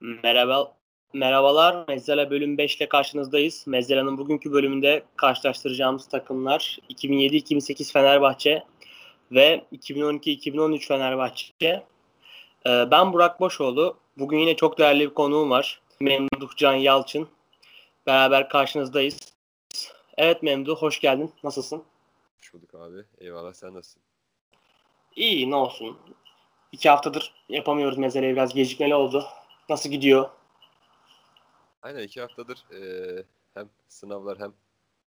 Merhaba, merhabalar. Mezzala bölüm 5 ile karşınızdayız. Mezzala'nın bugünkü bölümünde karşılaştıracağımız takımlar 2007-2008 Fenerbahçe ve 2012-2013 Fenerbahçe. Ee, ben Burak Boşoğlu. Bugün yine çok değerli bir konuğum var. Memduh Can Yalçın. Beraber karşınızdayız. Evet Memduh, hoş geldin. Nasılsın? Hoş bulduk abi. Eyvallah sen nasılsın? İyi, ne olsun. İki haftadır yapamıyoruz mezeleyi biraz gecikmeli oldu. Nasıl gidiyor? Aynen iki haftadır e, hem sınavlar hem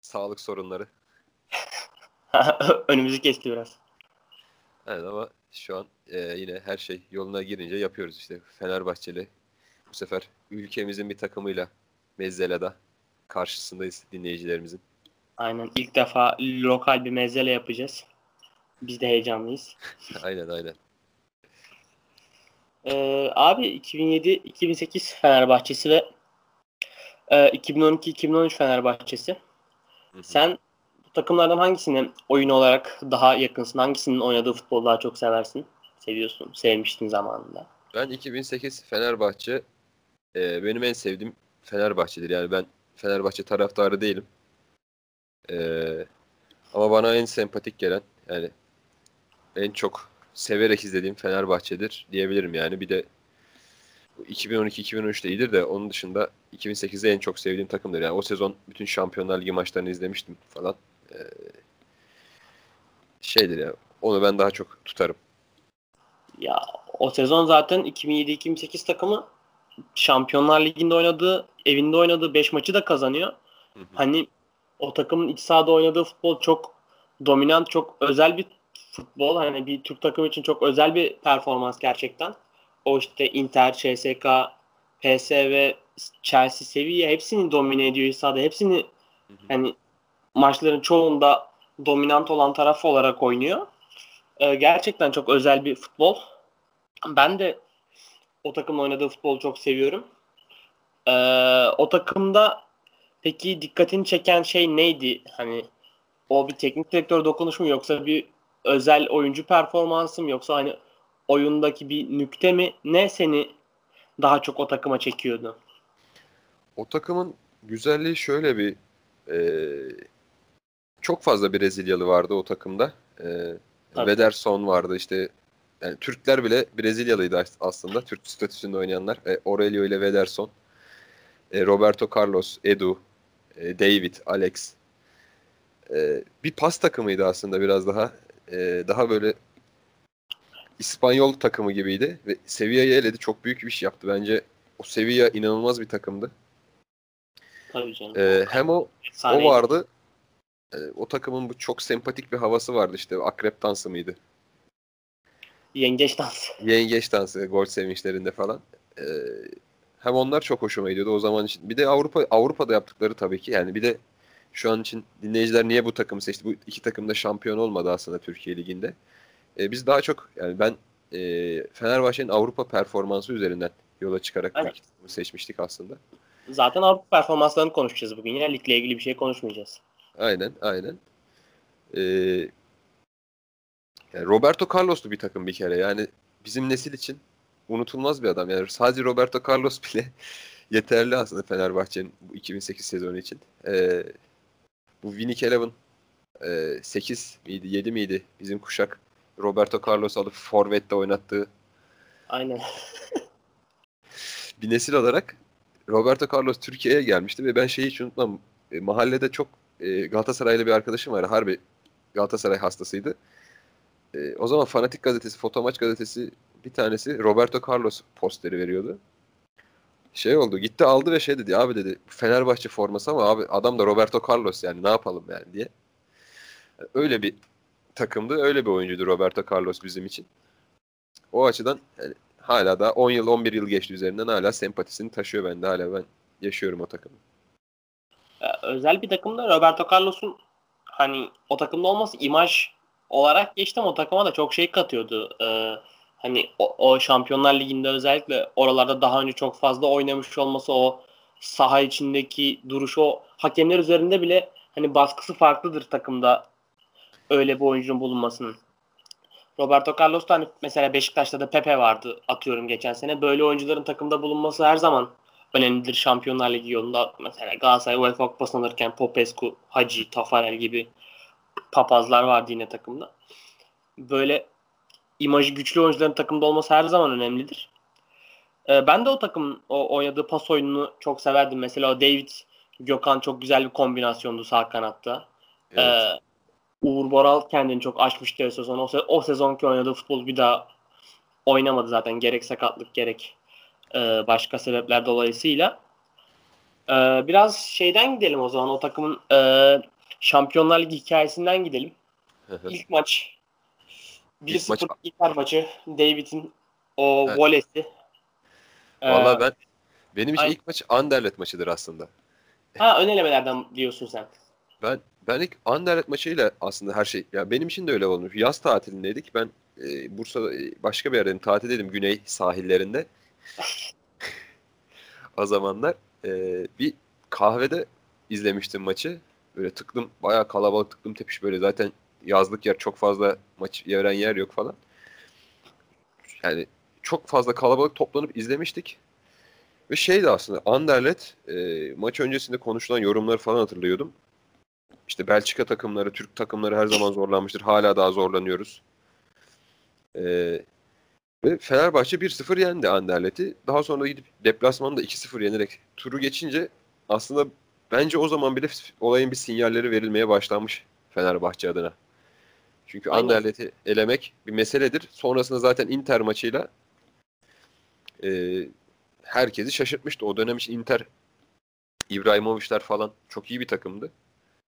sağlık sorunları. Önümüzü kesti biraz. Aynen ama şu an e, yine her şey yoluna girince yapıyoruz işte. Fenerbahçeli bu sefer ülkemizin bir takımıyla Mezzela'da karşısındayız dinleyicilerimizin. Aynen ilk defa lokal bir mezele yapacağız. Biz de heyecanlıyız. aynen aynen. Ee, abi 2007-2008 Fenerbahçesi ve e, 2012-2013 Fenerbahçesi. Sen bu takımlardan hangisine oyun olarak daha yakınsın? Hangisinin oynadığı futbolu daha çok seversin? Seviyorsun, sevmiştin zamanında. Ben 2008 Fenerbahçe e, benim en sevdiğim Fenerbahçe'dir. Yani ben Fenerbahçe taraftarı değilim. E, ama bana en sempatik gelen yani en çok severek izlediğim Fenerbahçe'dir diyebilirim yani. Bir de 2012-2013'te iyidir de onun dışında 2008'de en çok sevdiğim takımdır. Yani o sezon bütün Şampiyonlar Ligi maçlarını izlemiştim falan. Ee, şeydir ya. Onu ben daha çok tutarım. Ya o sezon zaten 2007-2008 takımı Şampiyonlar Ligi'nde oynadığı, evinde oynadığı 5 maçı da kazanıyor. Hı hı. Hani o takımın iç sahada oynadığı futbol çok dominant, çok özel bir futbol. Hani bir Türk takımı için çok özel bir performans gerçekten. O işte Inter, CSK, PSV, Chelsea, Sevilla hepsini domine ediyor sahada. Hepsini hani maçların çoğunda dominant olan tarafı olarak oynuyor. Ee, gerçekten çok özel bir futbol. Ben de o takımın oynadığı futbolu çok seviyorum. Ee, o takımda peki dikkatini çeken şey neydi? Hani o bir teknik direktör dokunuşu mu yoksa bir özel oyuncu performansı mı yoksa hani oyundaki bir nükte mi? Ne seni daha çok o takıma çekiyordu? O takımın güzelliği şöyle bir e, çok fazla Brezilyalı vardı o takımda. E, Wederson vardı işte yani Türkler bile Brezilyalıydı aslında. Türk statüsünde oynayanlar. E, Aurelio ile Wederson. E, Roberto Carlos, Edu, e, David, Alex. E, bir pas takımıydı aslında biraz daha. E, daha böyle İspanyol takımı gibiydi ve Sevilla'yı eledi. Çok büyük bir iş yaptı. Bence o Sevilla inanılmaz bir takımdı. Tabii canım. Ee, hem o, o vardı. E, o takımın bu çok sempatik bir havası vardı işte. Akrep dansı mıydı? Yengeç dansı. Yengeç dansı gol sevinçlerinde falan. Ee, hem onlar çok hoşuma gidiyordu o zaman için. Bir de Avrupa Avrupa'da yaptıkları tabii ki. Yani bir de şu an için dinleyiciler niye bu takımı seçti? Bu iki takım da şampiyon olmadı aslında Türkiye Ligi'nde. E, biz daha çok yani ben e, Fenerbahçe'nin Avrupa performansı üzerinden yola çıkarak evet. bu seçmiştik aslında. Zaten Avrupa performanslarını konuşacağız bugün. Ya ligle ilgili bir şey konuşmayacağız. Aynen, aynen. Ee, yani Roberto Carlos'tu bir takım bir kere. Yani bizim nesil için unutulmaz bir adam. Yani sadece Roberto Carlos bile yeterli aslında Fenerbahçe'nin bu 2008 sezonu için. Ee, bu Winnie Eleven e, 8 miydi 7 miydi bizim kuşak Roberto Carlos alıp Forvet'te oynattığı Aynen. bir nesil olarak Roberto Carlos Türkiye'ye gelmişti ve ben şeyi hiç unutmam. E, mahallede çok e, Galatasaraylı bir arkadaşım var. Harbi Galatasaray hastasıydı. E, o zaman Fanatik gazetesi, Fotomaç gazetesi bir tanesi Roberto Carlos posteri veriyordu. Şey oldu gitti aldı ve şey dedi abi dedi Fenerbahçe forması ama abi adam da Roberto Carlos yani ne yapalım yani diye. Öyle bir takımdı. Öyle bir oyuncuydu Roberto Carlos bizim için. O açıdan yani hala da 10 yıl 11 yıl geçti üzerinden hala sempatisini taşıyor bende. Hala ben yaşıyorum o takımı. Özel bir takımda Roberto Carlos'un hani o takımda olması imaj olarak geçtim o takıma da çok şey katıyordu. Ee, hani o, o Şampiyonlar Ligi'nde özellikle oralarda daha önce çok fazla oynamış olması o saha içindeki duruşu o hakemler üzerinde bile hani baskısı farklıdır takımda öyle bir oyuncunun bulunmasının. Roberto Carlos hani mesela Beşiktaş'ta da Pepe vardı atıyorum geçen sene. Böyle oyuncuların takımda bulunması her zaman önemlidir Şampiyonlar Ligi yolunda. Mesela Galatasaray UEFA Kupası'nı alırken Popescu, Hacı, Tafarel gibi papazlar vardı yine takımda. Böyle imajı güçlü oyuncuların takımda olması her zaman önemlidir. Ee, ben de o takım o oynadığı pas oyununu çok severdim. Mesela o David Gökhan çok güzel bir kombinasyondu sağ kanatta. Evet. Ee, Uğur Boral kendini çok açmıştı o sezon. O, se- o sezonki oynadığı futbol bir daha oynamadı zaten. Gerek sakatlık gerek e, başka sebepler dolayısıyla. E, biraz şeyden gidelim o zaman. O takımın e, Şampiyonlar Ligi hikayesinden gidelim. İlk maç 1-0 maç... Inter maçı. David'in o evet. volesi. Valla ee, ben benim için Ay- ilk maç Anderlet maçıdır aslında. Ha ön elemelerden diyorsun sen. Ben ben ilk Anderlet maçıyla aslında her şey ya benim için de öyle olmuş. Yaz tatilindeydik. Ben e, Bursa'da e, başka bir yerdeydim. Tatildeydim güney sahillerinde. o zamanlar e, bir kahvede izlemiştim maçı. Böyle tıklım bayağı kalabalık tıklım tepiş böyle zaten yazlık yer çok fazla maç veren yer yok falan. Yani çok fazla kalabalık toplanıp izlemiştik. Ve şeydi aslında Anderlet e, maç öncesinde konuşulan yorumları falan hatırlıyordum. İşte Belçika takımları, Türk takımları her zaman zorlanmıştır. Hala daha zorlanıyoruz. E, ve Fenerbahçe 1-0 yendi Anderlet'i. Daha sonra gidip deplasmanda 2-0 yenerek turu geçince aslında bence o zaman bile olayın bir sinyalleri verilmeye başlanmış Fenerbahçe adına. Çünkü Aynen. Anderlet'i elemek bir meseledir. Sonrasında zaten Inter maçıyla e, herkesi şaşırtmıştı. O dönem için Inter İbrahimovic'ler falan çok iyi bir takımdı.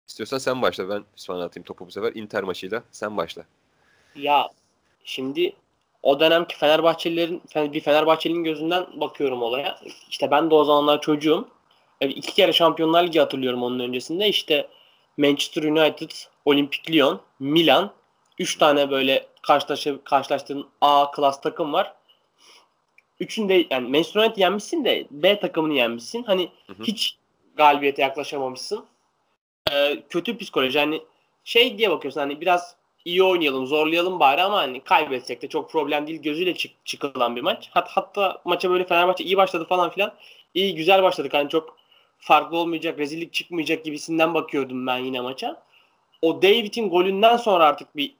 İstiyorsan sen başla. Ben sana atayım topu bu sefer. Inter maçıyla sen başla. Ya şimdi o dönemki Fenerbahçelilerin bir Fenerbahçelinin gözünden bakıyorum olaya. İşte ben de o zamanlar çocuğum. İki kere Şampiyonlar Ligi hatırlıyorum onun öncesinde. İşte Manchester United, Olimpik Lyon, Milan. Üç tane böyle karşılaşı, karşılaştığın A klas takım var. Üçünde yani Manchester United yenmişsin de B takımını yenmişsin. Hani hı hı. hiç galibiyete yaklaşamamışsın. Ee, kötü psikoloji. Hani şey diye bakıyorsun hani biraz iyi oynayalım, zorlayalım bari ama hani kaybetsek de çok problem değil gözüyle çık çıkılan bir maç. Hat hatta maça böyle Fenerbahçe iyi başladı falan filan. İyi güzel başladık. Hani çok farklı olmayacak, rezillik çıkmayacak gibisinden bakıyordum ben yine maça. O David'in golünden sonra artık bir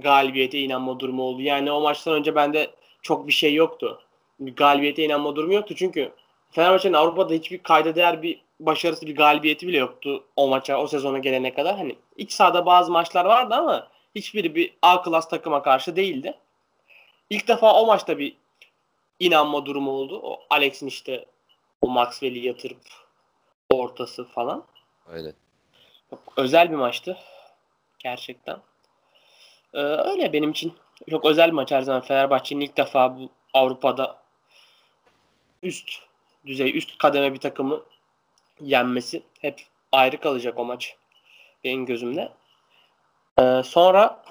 galibiyete inanma durumu oldu. Yani o maçtan önce bende çok bir şey yoktu. Galibiyete inanma durumu yoktu. Çünkü Fenerbahçe'nin Avrupa'da hiçbir kayda değer bir başarısı, bir galibiyeti bile yoktu o maça, o sezona gelene kadar. Hani iç sahada bazı maçlar vardı ama hiçbiri bir A klas takıma karşı değildi. İlk defa o maçta bir inanma durumu oldu. O Alex'in işte o Maxwell'i yatırıp ortası falan. Aynen. Çok özel bir maçtı. Gerçekten. Ee, öyle benim için çok özel bir maç her zaman. Fenerbahçe'nin ilk defa bu Avrupa'da üst düzey, üst kademe bir takımı yenmesi hep ayrı kalacak o maç benim gözümde. Ee, sonra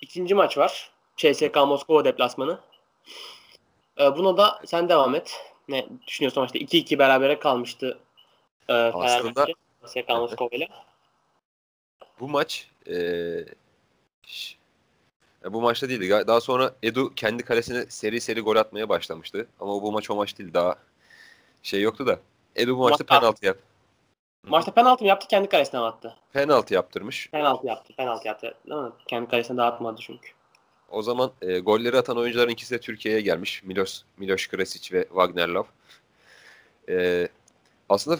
ikinci maç var. CSK Moskova deplasmanı. Ee, buna da sen devam et. Ne düşünüyorsun maçta? 2-2 berabere kalmıştı e, Aslında CSK Moskova ile. Bu maç e, bu maçta değildi. Daha sonra Edu kendi kalesine seri seri gol atmaya başlamıştı. Ama bu maç o maç değil. Daha şey yoktu da. Edu bu maçta Maçta- penaltı yaptı. Maçta penaltı mı yaptı kendi kalesine mi attı? Penaltı yaptırmış. Penaltı yaptı. Penaltı yaptı. Değil mi? Kendi kalesine dağıtmadı çünkü. O zaman e, golleri atan oyuncuların ikisi de Türkiye'ye gelmiş. Milos, Miloš Kresic ve Wagner Love. E, aslında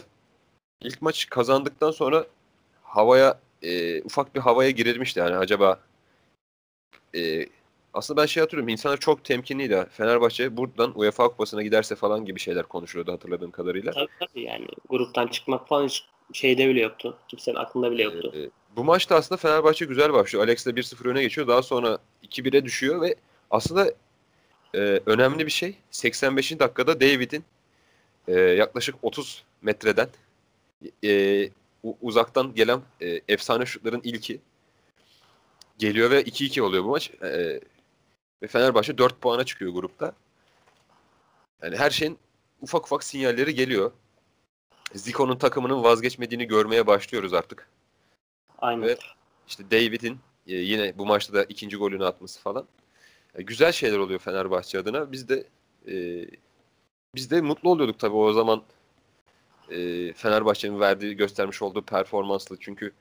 ilk maç kazandıktan sonra havaya e, ufak bir havaya girilmişti. Yani acaba e, aslında ben şey hatırlıyorum. İnsanlar çok temkinliydi. Fenerbahçe buradan UEFA Kupası'na giderse falan gibi şeyler konuşuluyordu hatırladığım kadarıyla. Tabii tabii yani gruptan çıkmak falan hiç şeyde bile yoktu. Kimsenin aklında bile yoktu. Ee, bu maçta aslında Fenerbahçe güzel başlıyor. Alex de 1-0 öne geçiyor. Daha sonra 2-1'e düşüyor ve aslında e, önemli bir şey. 85. dakikada David'in e, yaklaşık 30 metreden e, uzaktan gelen e, efsane şutların ilki geliyor ve 2-2 oluyor bu maç. E, ve Fenerbahçe 4 puana çıkıyor grupta. Yani her şeyin ufak ufak sinyalleri geliyor. Zico'nun takımının vazgeçmediğini görmeye başlıyoruz artık. Aynen. Ve işte David'in e, yine bu maçta da ikinci golünü atması falan. güzel şeyler oluyor Fenerbahçe adına. Biz de e, biz de mutlu oluyorduk tabii o zaman e, Fenerbahçe'nin verdiği göstermiş olduğu performansla çünkü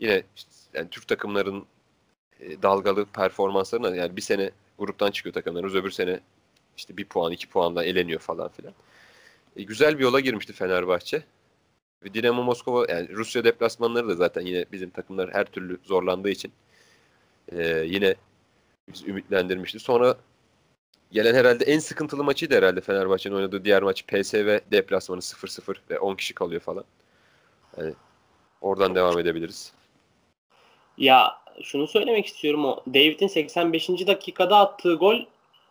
yine işte, yani Türk takımların e, dalgalı performanslarına yani bir sene gruptan çıkıyor takımlarımız öbür sene işte bir puan iki puanla eleniyor falan filan. E, güzel bir yola girmişti Fenerbahçe. Ve Dinamo Moskova yani Rusya deplasmanları da zaten yine bizim takımlar her türlü zorlandığı için e, yine bizi ümitlendirmişti. Sonra gelen herhalde en sıkıntılı maçıydı herhalde Fenerbahçe'nin oynadığı diğer maç PSV deplasmanı 0-0 ve 10 kişi kalıyor falan. Yani oradan devam edebiliriz. Ya şunu söylemek istiyorum o David'in 85. dakikada attığı gol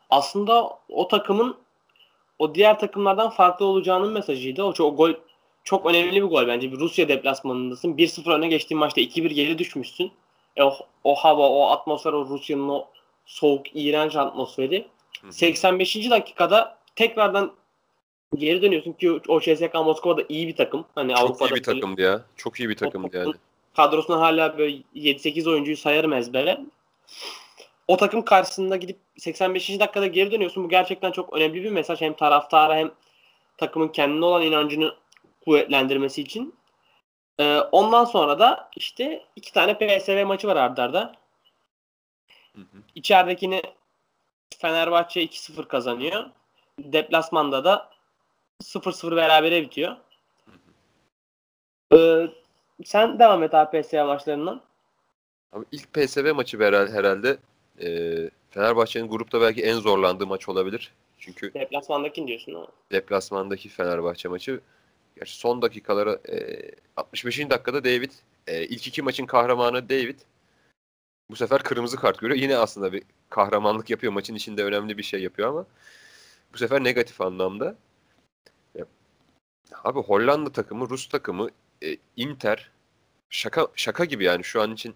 aslında o takımın o diğer takımlardan farklı olacağının mesajıydı. O, o gol çok önemli bir gol bence. Bir Rusya deplasmanındasın. 1-0 öne geçtiğin maçta 2-1 geri düşmüşsün. E, o, o hava, o atmosfer, o Rusya'nın o soğuk, iğrenç atmosferi. 85. dakikada tekrardan geri dönüyorsun ki o CSKA Moskova da iyi bir takım. Hani Çok Avrupa'da iyi bir takımdı ya. Çok iyi bir takımdı yani. Kadrosuna hala böyle 7-8 oyuncuyu sayarım ezbere. O takım karşısında gidip 85. dakikada geri dönüyorsun. Bu gerçekten çok önemli bir mesaj. Hem taraftara hem takımın kendine olan inancını kuvvetlendirmesi için. Ee, ondan sonra da işte iki tane PSV maçı var ardarda. arda. Hı hı. İçeridekini Fenerbahçe 2-0 kazanıyor. Deplasmanda da 0-0 berabere bitiyor. Ee, sen devam et abi PSV maçlarından. Abi ilk PSV maçı herhalde e, Fenerbahçe'nin grupta belki en zorlandığı maç olabilir. Çünkü deplasmandaki diyorsun ama. Deplasmandaki Fenerbahçe maçı Gerçi son dakikalara e, 65. dakikada David e, ilk iki maçın kahramanı David bu sefer kırmızı kart görüyor. Yine aslında bir kahramanlık yapıyor. Maçın içinde önemli bir şey yapıyor ama bu sefer negatif anlamda. Abi Hollanda takımı, Rus takımı, e, Inter şaka şaka gibi yani şu an için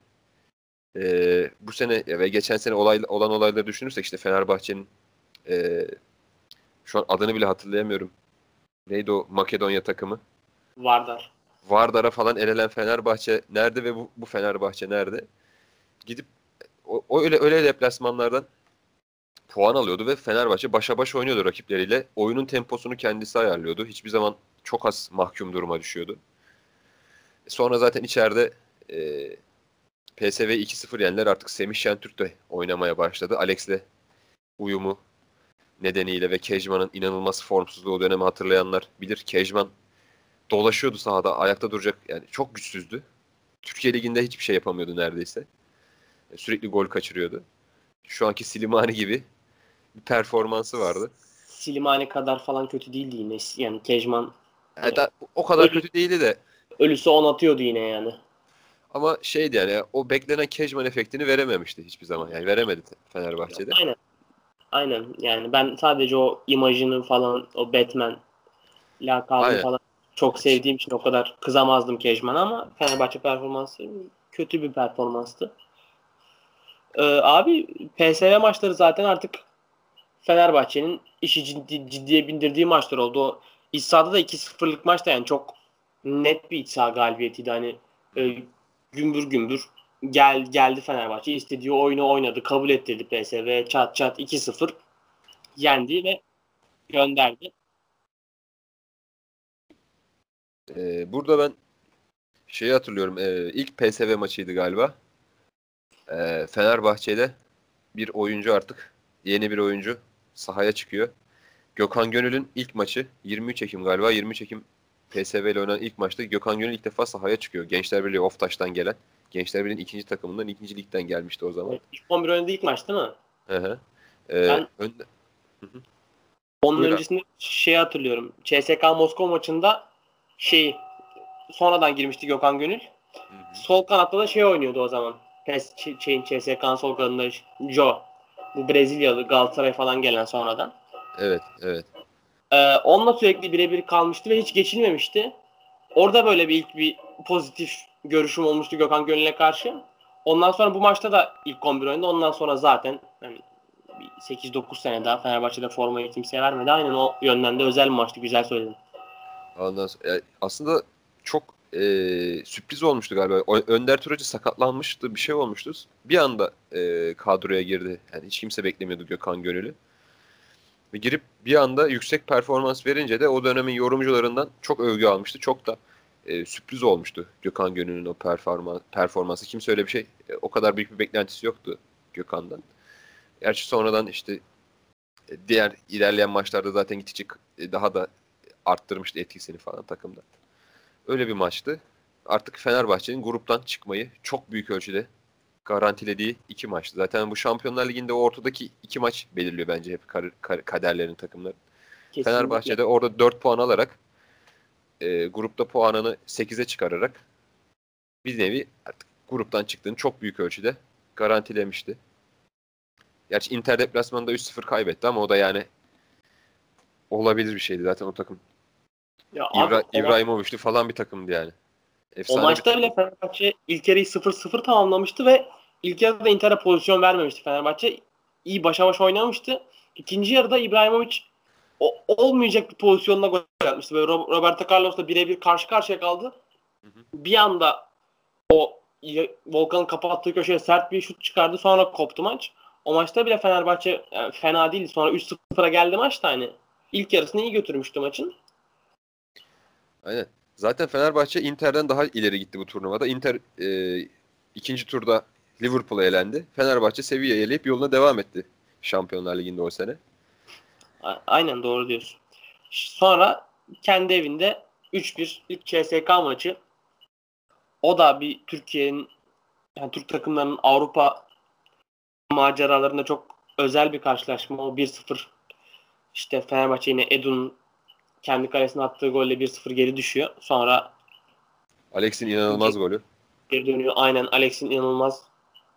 e, bu sene ve geçen sene olay, olan olayları düşünürsek işte Fenerbahçe'nin e, şu an adını bile hatırlayamıyorum. Neydi o Makedonya takımı? Vardar. Vardar'a falan elenen Fenerbahçe nerede ve bu, bu Fenerbahçe nerede? Gidip o, o öyle öyle deplasmanlardan puan alıyordu ve Fenerbahçe başa baş oynuyordu rakipleriyle. Oyunun temposunu kendisi ayarlıyordu. Hiçbir zaman çok az mahkum duruma düşüyordu. Sonra zaten içeride e, PSV 2-0 yenler artık Semih Şentürk de oynamaya başladı. Alex'le uyumu nedeniyle ve Kejman'ın inanılmaz formsuzluğu o dönemi hatırlayanlar bilir. Kejman dolaşıyordu sahada ayakta duracak yani çok güçsüzdü. Türkiye Ligi'nde hiçbir şey yapamıyordu neredeyse. Sürekli gol kaçırıyordu. Şu anki Silimani gibi bir performansı vardı. Silimani kadar falan kötü değildi yine. Yani Kejman yani da, o kadar kötü değildi de. Ölüsü on atıyordu yine yani. Ama şeydi yani o beklenen Kejman efektini verememişti hiçbir zaman. Yani veremedi Fenerbahçe'de. Aynen. Aynen yani ben sadece o imajını falan o Batman lakabını falan çok sevdiğim için o kadar kızamazdım Kejman'a ama Fenerbahçe performansı kötü bir performanstı. Ee, abi PSV maçları zaten artık Fenerbahçe'nin işi ciddi, ciddiye bindirdiği maçlar oldu. O iç sahada da 2-0'lık maçta yani çok net bir iç saha galibiyetiydi. Hani e, gümbür gümbür gel geldi Fenerbahçe istediği oyunu oynadı. Kabul ettirdi PSV. Çat çat 2-0 yendi ve gönderdi. Ee, burada ben şeyi hatırlıyorum. Ee, ilk PSV maçıydı galiba. Ee, Fenerbahçe'de bir oyuncu artık yeni bir oyuncu sahaya çıkıyor. Gökhan Gönül'ün ilk maçı 23 Ekim galiba 23 Ekim PSV ile oynanan ilk maçta Gökhan Gönül ilk defa sahaya çıkıyor. Gençler Birliği Oftaş'tan gelen. Gençler Birliği'nin ikinci takımından ikinci ligden gelmişti o zaman. İlk 11 oynadığı ilk maç değil mi? Hı hı. Ee, ben önde... onun Buyur öncesinde şey hatırlıyorum. CSK Moskova maçında şey sonradan girmişti Gökhan Gönül. Hı hı. Sol kanatta da şey oynuyordu o zaman. PES şeyin CSK'nın sol kanadında Joe. Bu Brezilyalı Galatasaray falan gelen sonradan. Evet, evet. Ee, onunla sürekli birebir kalmıştı ve hiç geçilmemişti. Orada böyle bir ilk bir pozitif görüşüm olmuştu Gökhan Gönül'e karşı. Ondan sonra bu maçta da ilk 11 oynadı. Ondan sonra zaten yani 8-9 sene daha Fenerbahçe'de formayı kimseye vermedi. Aynen o yönden de özel bir maçtı. Güzel söyledin. Ondan sonra, aslında çok e, sürpriz olmuştu galiba. O, Önder Turacı sakatlanmıştı. Bir şey olmuştu. Bir anda e, kadroya girdi. Yani hiç kimse beklemiyordu Gökhan Gönül'ü. Ve girip bir anda yüksek performans verince de o dönemin yorumcularından çok övgü almıştı. Çok da e, sürpriz olmuştu Gökhan Gönül'ün o performans, performansı. Kimse öyle bir şey, e, o kadar büyük bir beklentisi yoktu Gökhan'dan. Gerçi sonradan işte e, diğer ilerleyen maçlarda zaten gittikçe e, daha da arttırmıştı etkisini falan takımda. Öyle bir maçtı. Artık Fenerbahçe'nin gruptan çıkmayı çok büyük ölçüde garantilediği iki maçtı. Zaten bu Şampiyonlar Ligi'nde o ortadaki iki maç belirliyor bence hep kar, kar, kaderlerin takımları. Kesinlikle. Fenerbahçe'de orada 4 puan alarak e, grupta puanını 8'e çıkararak bir nevi artık gruptan çıktığını çok büyük ölçüde garantilemişti. Gerçi Inter deplasmanında 3-0 kaybetti ama o da yani olabilir bir şeydi zaten o takım. Ya İbra- abi, İbrahimovic'li falan bir takımdı yani. Efsane o maçta bile Fenerbahçe ilk yarıyı 0-0 tamamlamıştı ve ilk yarıda Inter'e pozisyon vermemişti Fenerbahçe. İyi başa baş oynamıştı. İkinci yarıda İbrahimovic o, olmayacak bir pozisyonla gol atmıştı. Böyle Roberto Carlos'la birebir karşı karşıya kaldı. Hı hı. Bir anda o Volkan'ın kapattığı köşeye sert bir şut çıkardı. Sonra koptu maç. O maçta bile Fenerbahçe yani fena değildi. Sonra 3-0'a geldi maç da hani. İlk yarısını iyi götürmüştü maçın. Aynen. Zaten Fenerbahçe Inter'den daha ileri gitti bu turnuvada. Inter e, ikinci turda Liverpool'a elendi. Fenerbahçe Sevilla'ya eleyip yoluna devam etti Şampiyonlar Ligi'nde o sene. Aynen doğru diyorsun. Sonra kendi evinde 3-1 ilk CSK maçı. O da bir Türkiye'nin yani Türk takımlarının Avrupa maceralarında çok özel bir karşılaşma. O 1-0 işte Fenerbahçe yine Edun kendi kalesine attığı golle 1-0 geri düşüyor. Sonra Alex'in inanılmaz golü. Geri dönüyor. Aynen Alex'in inanılmaz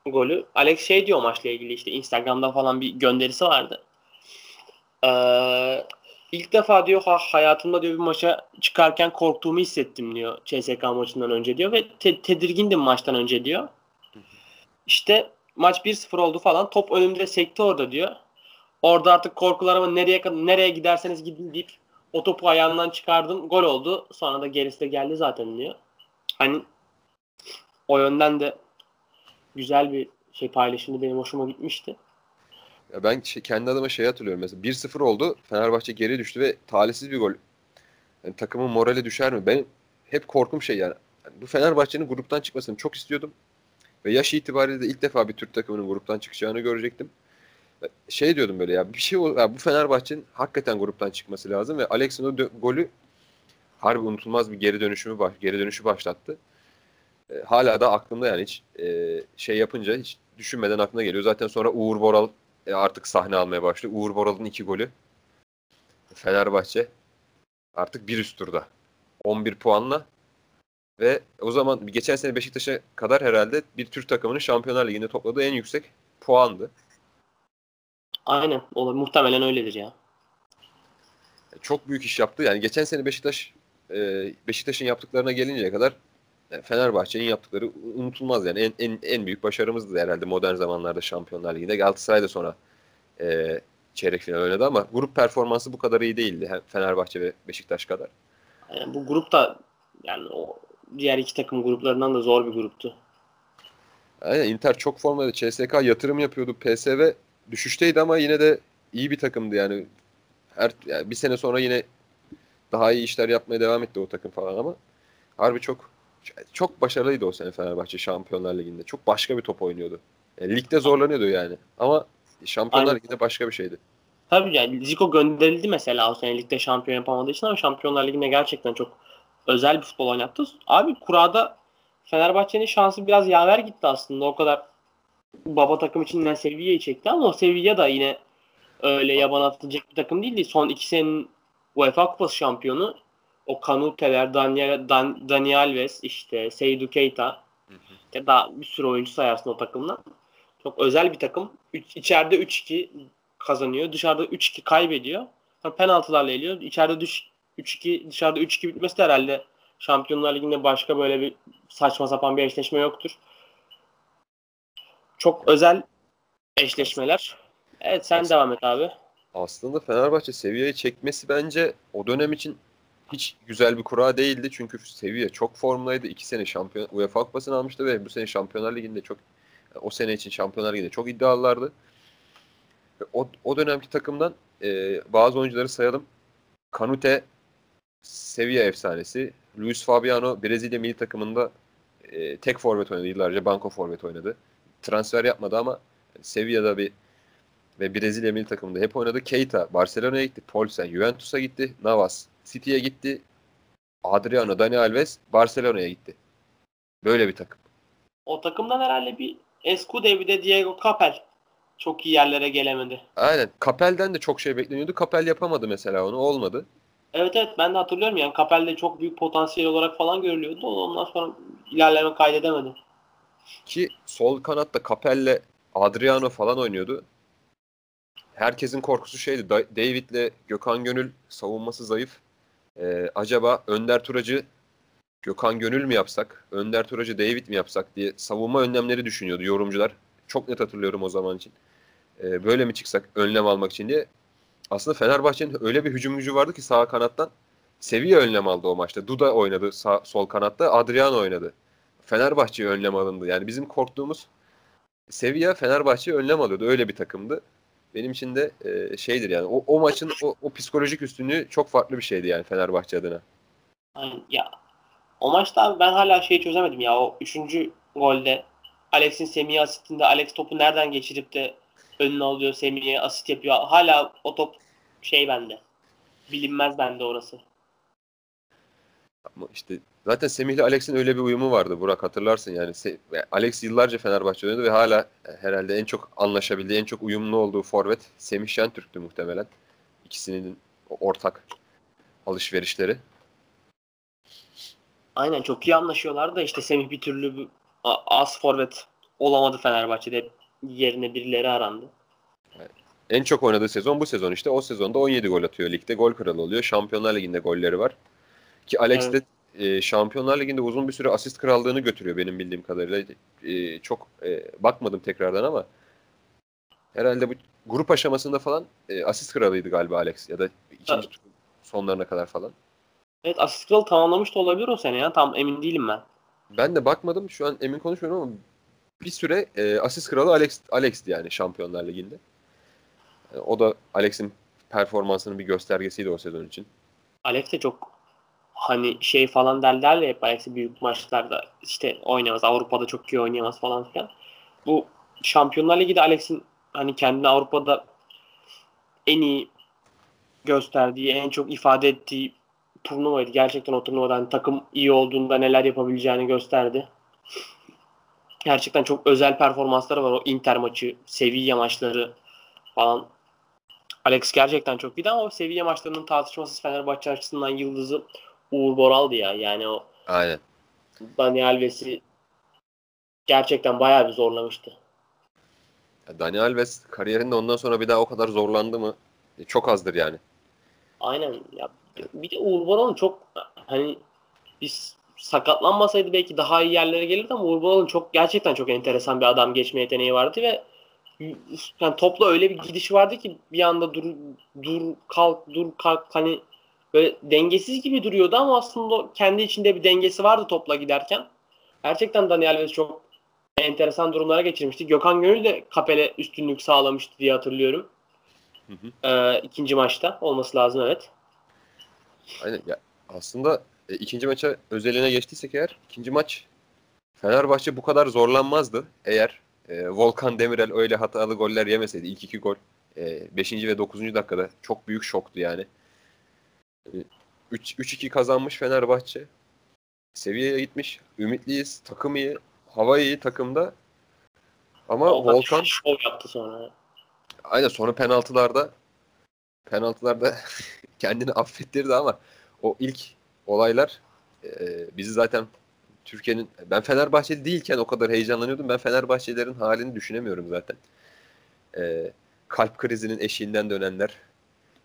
golü. Alex şey diyor maçla ilgili işte Instagram'da falan bir gönderisi vardı. Ee, ilk defa diyor ha, hayatımda diyor bir maça çıkarken korktuğumu hissettim diyor CSK maçından önce diyor ve te- tedirgindim maçtan önce diyor. İşte maç 1-0 oldu falan top önümde sekti orada diyor. Orada artık korkularımı nereye nereye giderseniz gidin deyip o topu ayağından çıkardım. Gol oldu. Sonra da gerisi de geldi zaten diyor. Hani o yönden de güzel bir şey paylaşımı benim hoşuma gitmişti. Ya ben şey, kendi adıma şey hatırlıyorum mesela 1-0 oldu. Fenerbahçe geri düştü ve talihsiz bir gol. Yani takımın morali düşer mi? Benim hep korkum şey yani. yani bu Fenerbahçe'nin gruptan çıkmasını çok istiyordum. Ve yaş itibariyle de ilk defa bir Türk takımının gruptan çıkacağını görecektim şey diyordum böyle ya bir şey ya bu Fenerbahçe'nin hakikaten gruptan çıkması lazım ve Alex'in o golü harbi unutulmaz bir geri dönüşümü geri dönüşü başlattı. E, hala da aklımda yani hiç e, şey yapınca hiç düşünmeden aklına geliyor. Zaten sonra Uğur Boral e, artık sahne almaya başlıyor. Uğur Boral'ın iki golü. Fenerbahçe artık bir üst turda. 11 puanla ve o zaman geçen sene Beşiktaş'a kadar herhalde bir Türk takımının Şampiyonlar Ligi'nde topladığı en yüksek puandı. Aynen. Olur. Muhtemelen öyledir ya. Çok büyük iş yaptı. Yani geçen sene Beşiktaş e, Beşiktaş'ın yaptıklarına gelinceye kadar yani Fenerbahçe'nin yaptıkları unutulmaz yani en, en, en büyük başarımızdı herhalde modern zamanlarda Şampiyonlar Ligi'nde. Galatasaray da sonra e, çeyrek final oynadı ama grup performansı bu kadar iyi değildi. Hem Fenerbahçe ve Beşiktaş kadar. Yani bu grup da yani o diğer iki takım gruplarından da zor bir gruptu. Aynen Inter çok formda. CSK yatırım yapıyordu. PSV düşüşteydi ama yine de iyi bir takımdı yani. Her yani bir sene sonra yine daha iyi işler yapmaya devam etti o takım falan ama harbi çok çok başarılıydı o sene Fenerbahçe Şampiyonlar Ligi'nde. Çok başka bir top oynuyordu. Yani ligde zorlanıyordu yani. Ama Şampiyonlar Aynen. Ligi'nde başka bir şeydi. Tabii yani Zico gönderildi mesela o sene ligde şampiyon yapamadığı için ama Şampiyonlar Ligi'nde gerçekten çok özel bir futbol oynattı. Abi kurada Fenerbahçe'nin şansı biraz yaver gitti aslında. O kadar baba takım içinden Sevilla'yı çekti ama o Sevilla da yine öyle yaban atılacak bir takım değildi. Son iki senenin UEFA Kupası şampiyonu o Kanute'ler, Daniel, Dan, Dani Alves, işte Seydou Keita ya da bir sürü oyuncu sayarsın o takımdan. Çok özel bir takım. Üç, içeride 3-2 kazanıyor. Dışarıda 3-2 kaybediyor. Sonra penaltılarla eliyor. İçeride düş, 3-2 dışarıda 3-2 bitmesi de herhalde Şampiyonlar Ligi'nde başka böyle bir saçma sapan bir eşleşme yoktur. Çok özel eşleşmeler. Evet sen aslında, devam et abi. Aslında Fenerbahçe seviyeyi çekmesi bence o dönem için hiç güzel bir kura değildi çünkü seviye çok formdaydı. İki sene şampiyon UEFA Kupası'nı almıştı ve bu sene Şampiyonlar Ligi'nde çok o sene için Şampiyonlar Ligi'nde çok iddialılardı. O, o dönemki takımdan e, bazı oyuncuları sayalım. Kanute seviye efsanesi. Luis Fabiano Brezilya milli takımında e, tek forvet oynadı. Yıllarca banko forvet oynadı. Transfer yapmadı ama Sevilla'da bir ve Brezilya milli takımında hep oynadı. Keita Barcelona'ya gitti. Paulsen Juventus'a gitti. Navas City'ye gitti. Adriano, Dani Alves Barcelona'ya gitti. Böyle bir takım. O takımdan herhalde bir Escude bir de Diego Capel çok iyi yerlere gelemedi. Aynen. Capel'den de çok şey bekleniyordu. Capel yapamadı mesela onu. Olmadı. Evet evet ben de hatırlıyorum yani Capel'de çok büyük potansiyel olarak falan görülüyordu. Ondan sonra ilerleme kaydedemedi. Ki sol kanatta Capel'le Adriano falan oynuyordu. Herkesin korkusu şeydi. David'le Gökhan Gönül savunması zayıf. Ee, acaba Önder Turacı Gökhan Gönül mü yapsak? Önder Turacı David mi yapsak diye savunma önlemleri düşünüyordu yorumcular. Çok net hatırlıyorum o zaman için. Ee, böyle mi çıksak önlem almak için diye. Aslında Fenerbahçe'nin öyle bir hücum gücü vardı ki sağ kanattan. Seviye önlem aldı o maçta. Duda oynadı sağ, sol kanatta. Adriano oynadı. Fenerbahçe'ye önlem alındı. Yani bizim korktuğumuz Sevilla Fenerbahçe'ye önlem alıyordu. Öyle bir takımdı. Benim için de e, şeydir yani. O, o maçın o, o psikolojik üstünlüğü çok farklı bir şeydi yani Fenerbahçe adına. Ya o maçta ben hala şeyi çözemedim ya. O üçüncü golde Alex'in Semih'e asistinde Alex topu nereden geçirip de önüne alıyor Semih'e asit yapıyor. Hala o top şey bende. Bilinmez bende orası. Ama işte zaten Semih ile Alex'in öyle bir uyumu vardı Burak hatırlarsın yani. Alex yıllarca Fenerbahçe oynadı ve hala herhalde en çok anlaşabildiği, en çok uyumlu olduğu forvet Semih Şentürk'tü muhtemelen. İkisinin ortak alışverişleri. Aynen çok iyi anlaşıyorlar da işte Semih bir türlü az forvet olamadı Fenerbahçe'de. Yerine birileri arandı. En çok oynadığı sezon bu sezon işte. O sezonda 17 gol atıyor ligde. Gol kralı oluyor. Şampiyonlar Ligi'nde golleri var. Ki Alex evet. de e, Şampiyonlar Ligi'nde uzun bir süre asist krallığını götürüyor benim bildiğim kadarıyla. E, çok e, bakmadım tekrardan ama herhalde bu grup aşamasında falan e, asist kralıydı galiba Alex ya da ikinci evet. sonlarına kadar falan. Evet asist kralı tamamlamış da olabilir o sene ya. Tam emin değilim ben. Ben de bakmadım. Şu an emin konuşmuyorum ama bir süre e, asist kralı Alex Alex'ti yani Şampiyonlar Ligi'nde. E, o da Alex'in performansının bir göstergesiydi o sezon için. Alex de çok hani şey falan derler ya hep Alex'i büyük maçlarda işte oynamaz. Avrupa'da çok iyi oynayamaz falan filan. Bu Şampiyonlar Ligi'de Alex'in hani kendini Avrupa'da en iyi gösterdiği, en çok ifade ettiği turnuvaydı. Gerçekten o turnuvada hani takım iyi olduğunda neler yapabileceğini gösterdi. Gerçekten çok özel performansları var. O Inter maçı, Sevilla maçları falan. Alex gerçekten çok iyiydi ama o Sevilla maçlarının tartışmasız Fenerbahçe açısından yıldızı Uğur Boral'dı ya. Yani o Aynen. Dani Alves'i gerçekten bayağı bir zorlamıştı. Dani Alves kariyerinde ondan sonra bir daha o kadar zorlandı mı? E, çok azdır yani. Aynen. Ya bir de Uğur Boral'ın çok hani biz sakatlanmasaydı belki daha iyi yerlere gelirdi ama Uğur Boral'ın çok gerçekten çok enteresan bir adam geçme yeteneği vardı ve yani topla öyle bir gidişi vardı ki bir anda dur dur kalk dur kalk hani böyle dengesiz gibi duruyordu ama aslında kendi içinde bir dengesi vardı topla giderken. Gerçekten Daniel Alves çok enteresan durumlara geçirmişti. Gökhan Gönül de Kapel'e üstünlük sağlamıştı diye hatırlıyorum. Hı hı. Ee, ikinci maçta olması lazım evet. Aynen ya aslında e, ikinci maça özeline geçtiysek eğer ikinci maç Fenerbahçe bu kadar zorlanmazdı eğer e, Volkan Demirel öyle hatalı goller yemeseydi. ilk iki gol 5. E, ve 9. dakikada çok büyük şoktu yani. 3-2 kazanmış Fenerbahçe. Seviyeye gitmiş. Ümitliyiz. Takım iyi. Hava iyi takımda. Ama Volkan, Volkan şov yaptı sonra. Aynen sonra penaltılarda penaltılarda kendini affettirdi ama o ilk olaylar e, bizi zaten Türkiye'nin ben Fenerbahçeli değilken o kadar heyecanlanıyordum. Ben Fenerbahçelilerin halini düşünemiyorum zaten. E, kalp krizinin eşiğinden dönenler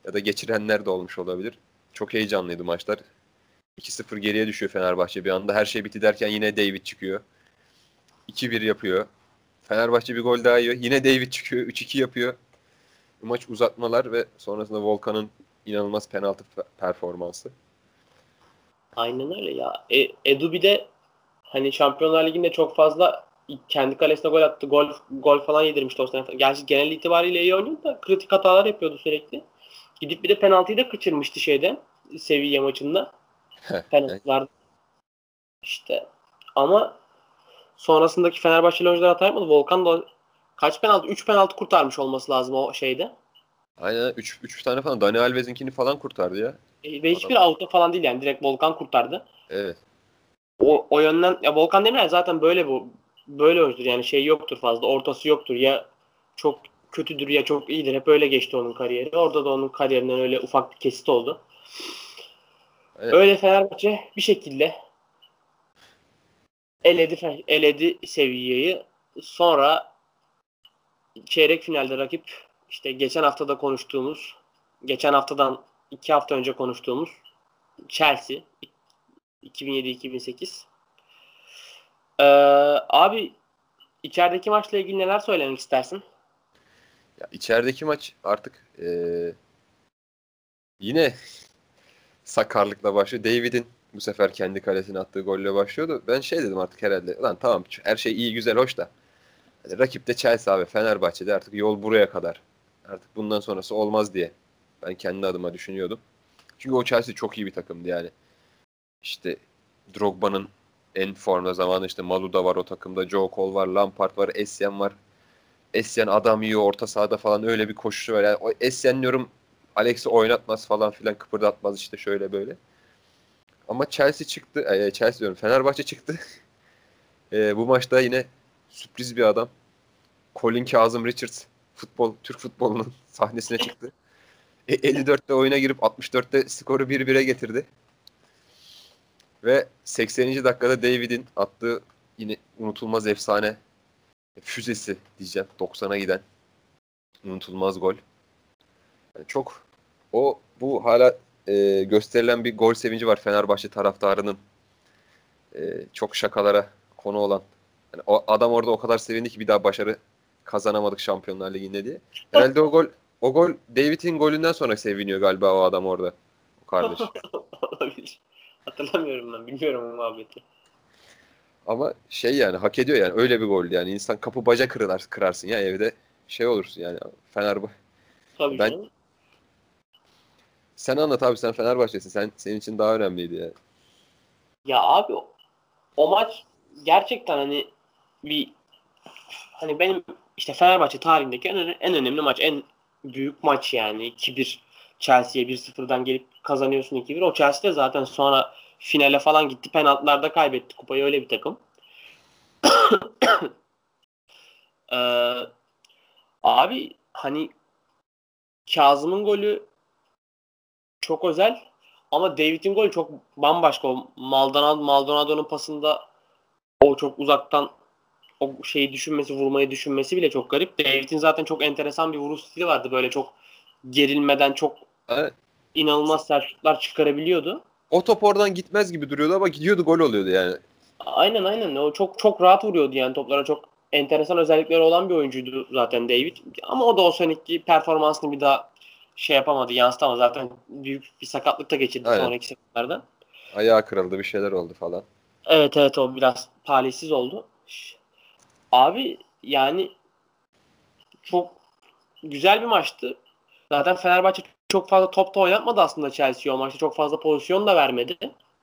ya da geçirenler de olmuş olabilir. Çok heyecanlıydı maçlar. 2-0 geriye düşüyor Fenerbahçe bir anda. Her şey bitti derken yine David çıkıyor. 2-1 yapıyor. Fenerbahçe bir gol daha yiyor. Yine David çıkıyor. 3-2 yapıyor. Maç uzatmalar ve sonrasında Volkan'ın inanılmaz penaltı performansı. Aynen öyle ya. E, Edu bir de hani Şampiyonlar Ligi'nde çok fazla kendi kalesine gol attı. Gol gol falan yedirmişti o sene. Gerçi genel itibariyle iyi oynuyor da kritik hatalar yapıyordu sürekli. Gidip bir de penaltıyı da kaçırmıştı şeyde. Seviye maçında. Penaltılar. İşte ama sonrasındaki Fenerbahçeli oyuncular hata yapmadı. Volkan da kaç penaltı? 3 penaltı kurtarmış olması lazım o şeyde. Aynen 3 3 tane falan Dani Alves'inkini falan kurtardı ya. E, ve hiçbir out'a falan değil yani direkt Volkan kurtardı. Evet. O, o yönden ya Volkan Demirel zaten böyle bu böyle oyuncudur yani şey yoktur fazla ortası yoktur ya çok kötüdür ya çok iyidir hep öyle geçti onun kariyeri. Orada da onun kariyerinden öyle ufak bir kesit oldu. Evet. Öyle Fenerbahçe bir şekilde eledi eledi seviyeyi. Sonra çeyrek finalde rakip işte geçen haftada konuştuğumuz geçen haftadan iki hafta önce konuştuğumuz Chelsea 2007-2008 ee, abi içerideki maçla ilgili neler söylemek istersin? Ya içerideki maç artık ee, yine sakarlıkla başlıyor. David'in bu sefer kendi kalesine attığı golle başlıyordu. Ben şey dedim artık herhalde. Lan tamam her şey iyi güzel hoş da. Yani rakip de Chelsea abi Fenerbahçe'de artık yol buraya kadar. Artık bundan sonrası olmaz diye. Ben kendi adıma düşünüyordum. Çünkü o Chelsea çok iyi bir takımdı yani. İşte Drogba'nın en formda zamanı işte Maluda var o takımda. Joe Cole var, Lampard var, Essien var. Essien adam yiyor orta sahada falan öyle bir koşusu var. Yani o Essien diyorum Alex'i oynatmaz falan filan kıpırdatmaz işte şöyle böyle. Ama Chelsea çıktı. E, Chelsea diyorum Fenerbahçe çıktı. e, bu maçta yine sürpriz bir adam. Colin Kazım Richards futbol Türk futbolunun sahnesine çıktı. E, 54'te oyuna girip 64'te skoru 1-1'e getirdi. Ve 80. dakikada David'in attığı yine unutulmaz efsane füzesi diyeceğim. 90'a giden unutulmaz gol. Yani çok o bu hala e, gösterilen bir gol sevinci var Fenerbahçe taraftarının. E, çok şakalara konu olan. Yani o adam orada o kadar sevindi ki bir daha başarı kazanamadık Şampiyonlar Ligi'nde diye. Herhalde o gol o gol David'in golünden sonra seviniyor galiba o adam orada. O kardeş. Olabilir. Hatırlamıyorum ben. Bilmiyorum o muhabbeti. Ama şey yani hak ediyor yani öyle bir gol yani insan kapı baca kırılar kırarsın ya evde şey olursun yani Fenerbahçe. Tabii ben canım. Sen anlat abi sen Fenerbahçesin. Sen senin için daha önemliydi yani. Ya abi o maç gerçekten hani bir hani benim işte Fenerbahçe tarihindeki en, en önemli maç, en büyük maç yani 2-1 Chelsea'ye 1-0'dan gelip kazanıyorsun 2-1. O Chelsea de zaten sonra finale falan gitti. Penaltılarda kaybetti kupayı öyle bir takım. ee, abi hani Kazım'ın golü çok özel ama David'in golü çok bambaşka. O Maldonado, Maldonado'nun pasında o çok uzaktan o şeyi düşünmesi, vurmayı düşünmesi bile çok garip. David'in zaten çok enteresan bir vuruş stili vardı. Böyle çok gerilmeden çok evet. inanılmaz sert şutlar çıkarabiliyordu. O top oradan gitmez gibi duruyordu ama gidiyordu gol oluyordu yani. Aynen aynen. O çok çok rahat vuruyordu yani toplara çok enteresan özellikleri olan bir oyuncuydu zaten David. Ama o da o seneki performansını bir daha şey yapamadı, yansıtamadı. Zaten büyük bir sakatlık da geçirdi Aynen. sonraki seferlerde. Ayağı kırıldı, bir şeyler oldu falan. Evet evet o biraz talihsiz oldu. Abi yani çok güzel bir maçtı. Zaten Fenerbahçe çok fazla top da oynatmadı aslında Chelsea o maçta. Çok fazla pozisyon da vermedi.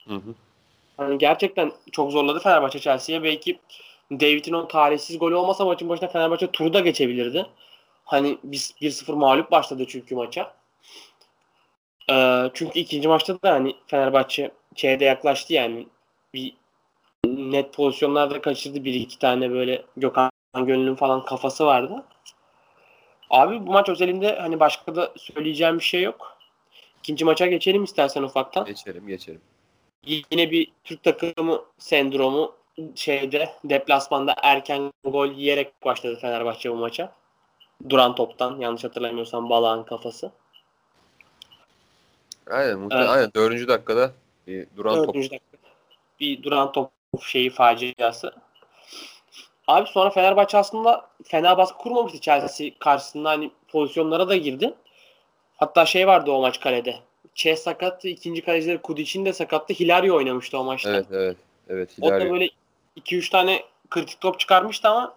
Hı hı. Hani gerçekten çok zorladı Fenerbahçe Chelsea'ye. Belki David'in o talihsiz golü olmasa maçın başında Fenerbahçe turu da geçebilirdi. Hani biz 1-0 mağlup başladı çünkü maça. Ee, çünkü ikinci maçta da hani Fenerbahçe çeyreğe yaklaştı yani. Bir net pozisyonlarda kaçırdı. Bir iki tane böyle Gökhan Gönül'ün falan kafası vardı. Abi bu maç özelinde hani başka da söyleyeceğim bir şey yok. İkinci maça geçelim istersen ufaktan. Geçelim geçelim. Yine bir Türk takımı sendromu şeyde deplasmanda erken gol yiyerek başladı Fenerbahçe bu maça. Duran toptan yanlış hatırlamıyorsam Balağın kafası. Aynen muhtemelen evet. aynen dördüncü dakikada bir duran top. Dakika. Bir duran top şeyi faciası. Abi sonra Fenerbahçe aslında fena baskı kurmamıştı Chelsea karşısında. Hani pozisyonlara da girdi. Hatta şey vardı o maç kalede. Çeh sakattı. ikinci kalecileri Kudic'in de sakattı. Hilario oynamıştı o maçta. Evet evet. Evet O da Hilario. böyle 2-3 tane kritik top çıkarmıştı ama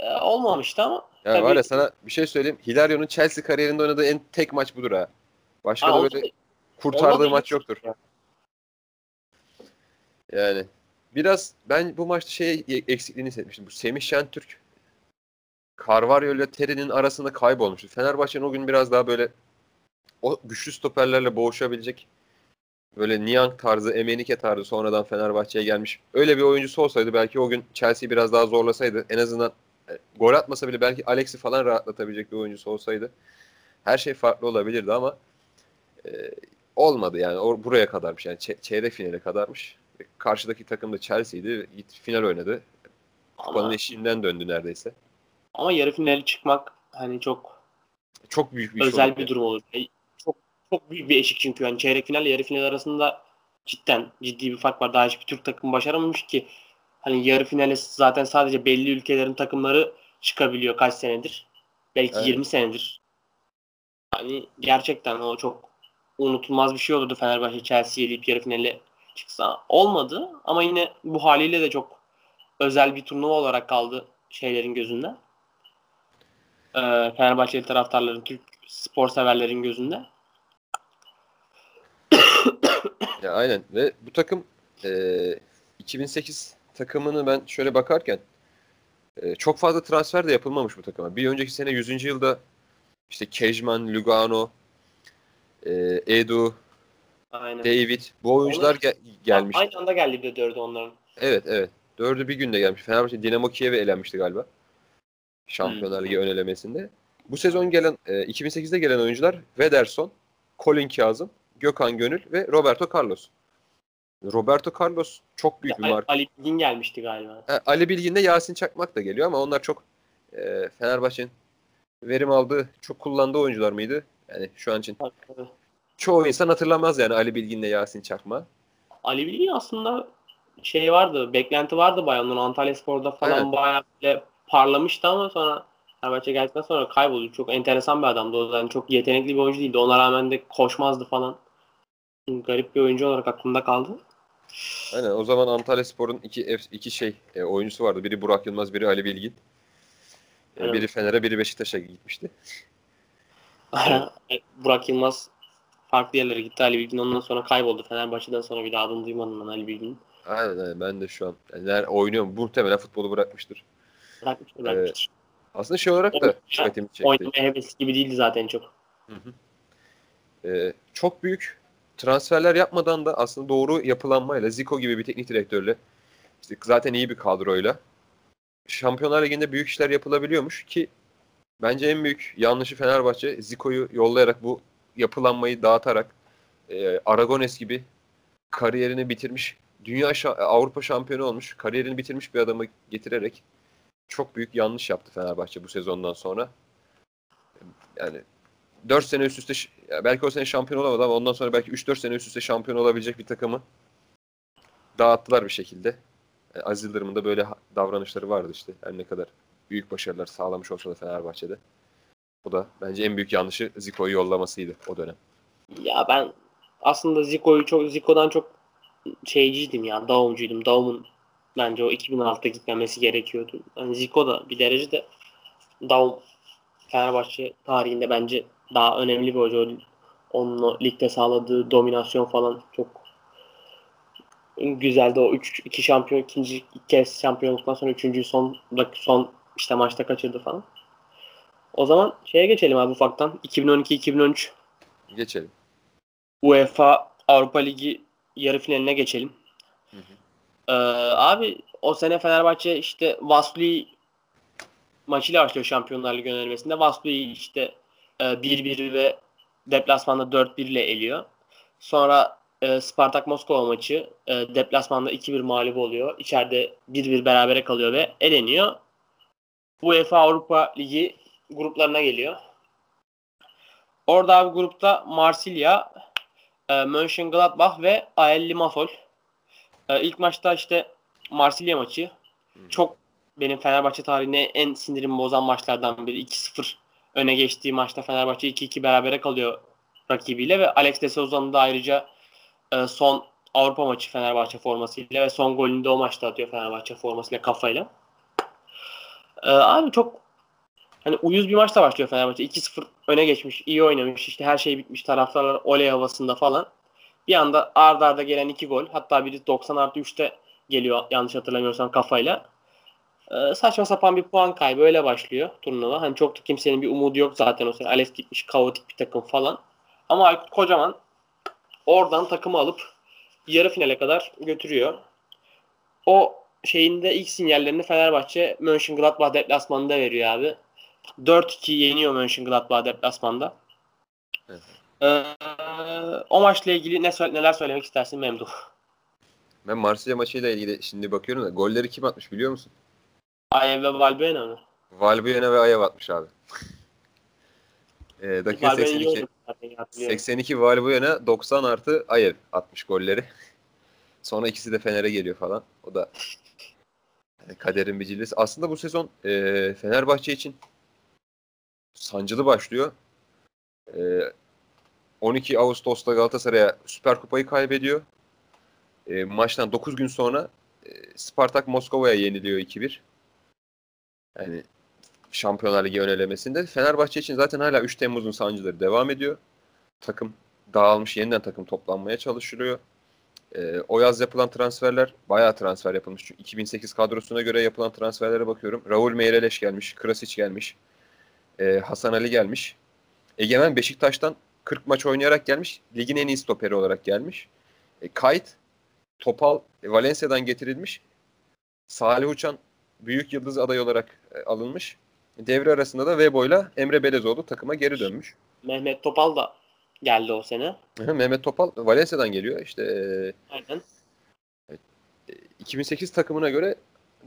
e, olmamıştı ama Ya tabii- var ya sana bir şey söyleyeyim. Hilario'nun Chelsea kariyerinde oynadığı en tek maç budur ha. Başka Aa, da böyle kurtardığı maç yoktur. Yani biraz ben bu maçta şey eksikliğini hissetmiştim. Bu Semih Şentürk Carvalho ile Terry'nin arasında kaybolmuştu. Fenerbahçe'nin o gün biraz daha böyle o güçlü stoperlerle boğuşabilecek böyle Niang tarzı, Emenike tarzı sonradan Fenerbahçe'ye gelmiş. Öyle bir oyuncusu olsaydı belki o gün Chelsea biraz daha zorlasaydı en azından e, gol atmasa bile belki Alex'i falan rahatlatabilecek bir oyuncusu olsaydı her şey farklı olabilirdi ama e, olmadı yani. O, buraya kadarmış yani çe- çeyrek finale kadarmış. Karşıdaki takım da Chelsea'ydi. Gitti final oynadı. Kupanın ama, eşiğinden döndü neredeyse. ama yarı finale çıkmak hani çok Çok büyük bir özel bir yani. durum olur. E, Çok çok büyük bir eşik çünkü yani çeyrek final yarı final arasında cidden ciddi bir fark var. Daha hiçbir Türk takımı başaramamış ki. Hani yarı finale zaten sadece belli ülkelerin takımları çıkabiliyor kaç senedir. Belki Evet. 20 senedir. Hani gerçekten o çok unutulmaz bir şey olurdu Fenerbahçe Chelsea'yi eleyip yarı finale çıksa. Olmadı ama yine bu haliyle de çok özel bir turnuva olarak kaldı şeylerin gözünde. Ee, Fenerbahçeli taraftarların, Türk spor severlerin gözünde. Ya aynen ve bu takım e, 2008 takımını ben şöyle bakarken e, çok fazla transfer de yapılmamış bu takıma. Bir önceki sene 100. yılda işte Kejman, Lugano, e, Edu, Aynen. David bu oyuncular ge- gelmiş. Aynı anda geldi bir de dördü onların. Evet evet. Dördü bir günde gelmiş. Fenerbahçe Dinamo Kiev'e elenmişti galiba. Şampiyonlar Hmm. Ligi ön elemesinde. Bu sezon gelen e, 2008'de gelen oyuncular Vederson, Colin Kazım, Gökhan Gönül ve Roberto Carlos. Roberto Carlos çok büyük bir Ali, marka. Ali Bilgin gelmişti galiba. Ha, Ali Bilgin'de Yasin Çakmak da geliyor ama onlar çok e, Fenerbahçe'nin verim aldığı, çok kullandığı oyuncular mıydı? Yani şu an için çoğu insan hatırlamaz yani Ali Bilgin'le Yasin Çakma. Ali Bilgin aslında şey vardı, beklenti vardı bayağı. Onun Antalya Spor'da falan Aynen. bayağı böyle parlamıştı ama sonra Fenerbahçe geldikten sonra kayboldu. Çok enteresan bir adamdı. O yani çok yetenekli bir oyuncu değildi. Ona rağmen de koşmazdı falan. Garip bir oyuncu olarak aklımda kaldı. Aynen o zaman Antalya Spor'un iki, iki şey e, oyuncusu vardı. Biri Burak Yılmaz, biri Ali Bilgin. E, biri Fener'e, biri Beşiktaş'a gitmişti. Burak Yılmaz farklı yerlere gitti. Ali Bilgin ondan sonra kayboldu. Fenerbahçe'den sonra bir daha adını duymadım ben Ali Bilgin'in. Aynen, aynen ben de şu an yani ner- oynuyor mu? Muhtemelen futbolu bırakmıştır. Bırakmıştır, bırakmıştır. Aslında şey olarak da dikkatimi çekti. Oynamaya hevesli gibi değildi zaten çok. Hı hı. Ee, çok büyük transferler yapmadan da aslında doğru yapılanmayla Zico gibi bir teknik direktörle işte zaten iyi bir kadroyla Şampiyonlar Ligi'nde büyük işler yapılabiliyormuş ki bence en büyük yanlışı Fenerbahçe Zico'yu yollayarak bu yapılanmayı dağıtarak e, Aragones gibi kariyerini bitirmiş dünya şa- Avrupa şampiyonu olmuş kariyerini bitirmiş bir adamı getirerek çok büyük yanlış yaptı Fenerbahçe bu sezondan sonra. Yani 4 sene üst üste belki o sene şampiyon olamadı ama ondan sonra belki 3-4 sene üst üste şampiyon olabilecek bir takımı dağıttılar bir şekilde. Yani Aziz Yıldırım'ın da böyle davranışları vardı işte. Her ne kadar büyük başarılar sağlamış olsa da Fenerbahçe'de. Bu da bence en büyük yanlışı Zico'yu yollamasıydı o dönem. Ya ben aslında Zico'yu çok Zico'dan çok şeyciydim ya. Davumcuydum. Davum'un bence o 2006'da gitmemesi gerekiyordu. Yani Zico da bir derecede Davum Fenerbahçe tarihinde bence daha önemli bir hoca. O- Onun o ligde sağladığı dominasyon falan çok güzeldi. O 3 2 şampiyon ikinci ilk kez şampiyonluktan sonra üçüncüyü son son işte maçta kaçırdı falan. O zaman şeye geçelim abi ufaktan. 2012-2013 Geçelim. UEFA Avrupa Ligi yarı finaline geçelim. Hı hı. Ee, abi o sene Fenerbahçe işte Vaslui maçıyla başlıyor Şampiyonlar Ligi önermesinde. Vaslui işte e, 1-1 ve deplasmanda 4-1 ile eliyor. Sonra e, Spartak Moskova maçı e, deplasmanda 2-1 mağlup oluyor. İçeride 1-1 berabere kalıyor ve eleniyor. UEFA Avrupa Ligi gruplarına geliyor. Orada abi grupta Marsilya, e, Mönchengladbach ve AL Limassol. E, ilk maçta işte Marsilya maçı. Hı. Çok benim Fenerbahçe tarihine en sinirimi bozan maçlardan biri. 2-0 öne geçtiği maçta Fenerbahçe 2-2 berabere kalıyor rakibiyle ve Alex de Souza'nın da ayrıca e, son Avrupa maçı Fenerbahçe formasıyla ve son golünü de o maçta atıyor Fenerbahçe formasıyla kafayla. E, abi çok hani uyuz bir maçta başlıyor Fenerbahçe. 2-0 öne geçmiş, iyi oynamış. işte her şey bitmiş. Taraftarlar oley havasında falan. Bir anda ardarda arda gelen iki gol. Hatta biri 90 artı 3'te geliyor yanlış hatırlamıyorsam kafayla. Ee, saçma sapan bir puan kaybı öyle başlıyor turnuva. Hani çok da kimsenin bir umudu yok zaten o sene. Ales gitmiş kaotik bir takım falan. Ama Aykut Kocaman oradan takımı alıp yarı finale kadar götürüyor. O şeyinde ilk sinyallerini Fenerbahçe Mönchengladbach deplasmanında veriyor abi. 4-2 yeniyor Mönchengladbach deplasmanda. Evet. Ee, o maçla ilgili ne neler söylemek istersin Memduh? Ben Marsilya maçıyla ilgili şimdi bakıyorum da golleri kim atmış biliyor musun? Ayev ve Valbuena mı? Valbuena ve Ayev atmış abi. e, dakika 82. 82 Valbuena 90 artı Ayev atmış golleri. Sonra ikisi de Fener'e geliyor falan. O da yani kaderin bir cilvesi. Aslında bu sezon e, Fenerbahçe için sancılı başlıyor. E, 12 Ağustos'ta Galatasaray'a Süper Kupayı kaybediyor. E, maçtan 9 gün sonra e, Spartak Moskova'ya yeniliyor 2-1. Yani Şampiyonlar Ligi önelemesinde. Fenerbahçe için zaten hala 3 Temmuz'un sancıları devam ediyor. Takım dağılmış, yeniden takım toplanmaya çalışılıyor. E, o yaz yapılan transferler, bayağı transfer yapılmış. Çünkü 2008 kadrosuna göre yapılan transferlere bakıyorum. Raul Meireles gelmiş, Krasic gelmiş, e, Hasan Ali gelmiş. Egemen Beşiktaş'tan 40 maç oynayarak gelmiş. Ligin en iyi stoperi olarak gelmiş. E, Kayt, Topal, e, Valencia'dan getirilmiş. Salih Uçan büyük yıldız aday olarak e, alınmış. Devre arasında da Webo ile Emre Belezoğlu takıma geri dönmüş. Mehmet Topal da geldi o sene. Mehmet Topal Valencia'dan geliyor. İşte e, Aynen. 2008 e, takımına göre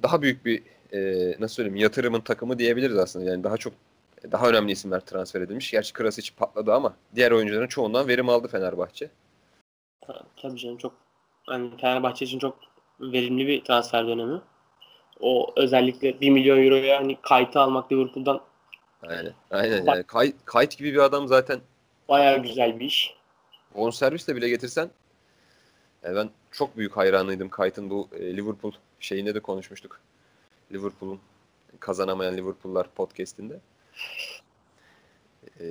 daha büyük bir e, nasıl söyleyeyim yatırımın takımı diyebiliriz aslında. Yani daha çok daha önemli isimler transfer edilmiş. Gerçi Krasic patladı ama diğer oyuncuların çoğundan verim aldı Fenerbahçe. Tabii canım çok yani Fenerbahçe için çok verimli bir transfer dönemi. O özellikle 1 milyon euroya hani kayıtı almak Liverpool'dan Aynen. Aynen yani. Kayıt, kayıt gibi bir adam zaten bayağı güzel bir iş. On servisle bile getirsen yani ben çok büyük hayranıydım Kayt'ın bu e, Liverpool şeyinde de konuşmuştuk. Liverpool'un kazanamayan Liverpool'lar podcast'inde. E,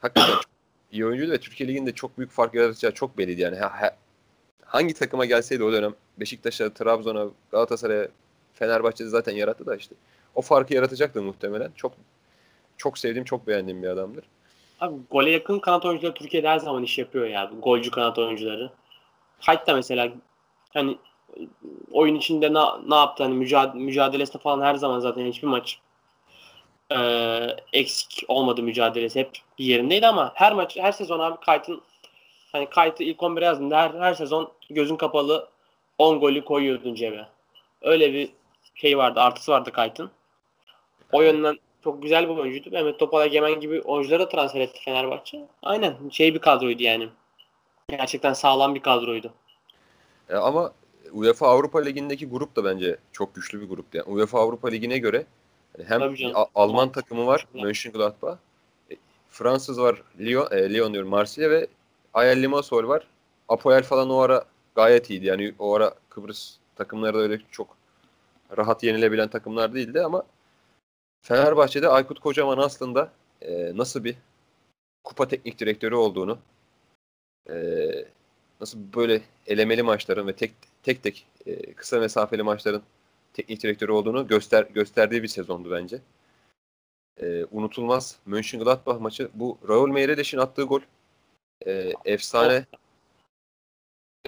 hakikaten iyi oyuncuydu ve Türkiye Ligi'nde çok büyük fark yaratacağı çok belliydi yani. Ha, ha, hangi takıma gelseydi o dönem Beşiktaş'a, Trabzon'a, Galatasaray'a, Fenerbahçe'de zaten yarattı da işte. O farkı yaratacaktı muhtemelen. Çok çok sevdiğim, çok beğendiğim bir adamdır. Abi gole yakın kanat oyuncuları Türkiye'de her zaman iş yapıyor ya. Golcü kanat oyuncuları. Hayt da mesela hani oyun içinde ne, ne yaptı hani mücadele, mücadelesinde falan her zaman zaten hiçbir maç e, eksik olmadı mücadelesi. Hep bir yerindeydi ama her maç her sezon abi Kayt'ın hani Kayt'ı ilk 11'e yazdığında her, her sezon gözün kapalı 10 golü koyuyordun cebe. Öyle bir şey vardı, artısı vardı Kayt'ın. O yönden çok güzel bir oyuncuydu. Mehmet Topal Egemen gibi oyuncuları transfer etti Fenerbahçe. Aynen şey bir kadroydu yani. Gerçekten sağlam bir kadroydu. E ama UEFA Avrupa Ligi'ndeki grup da bence çok güçlü bir gruptu. Yani UEFA Avrupa Ligi'ne göre hem Alman takımı var Mönchengladbach, e, Fransız var Lyon, e, Lyon diyorum Marsilya ve Ayel Limassol var. Apoel falan o ara gayet iyiydi. Yani o ara Kıbrıs takımları da öyle çok rahat yenilebilen takımlar değildi ama Fenerbahçe'de Aykut Kocaman aslında e, nasıl bir kupa teknik direktörü olduğunu e, nasıl böyle elemeli maçların ve tek tek tek e, kısa mesafeli maçların teknik direktörü olduğunu göster gösterdiği bir sezondu bence. E, unutulmaz Mönchengladbach maçı. Bu Raul Meireles'in attığı gol e, efsane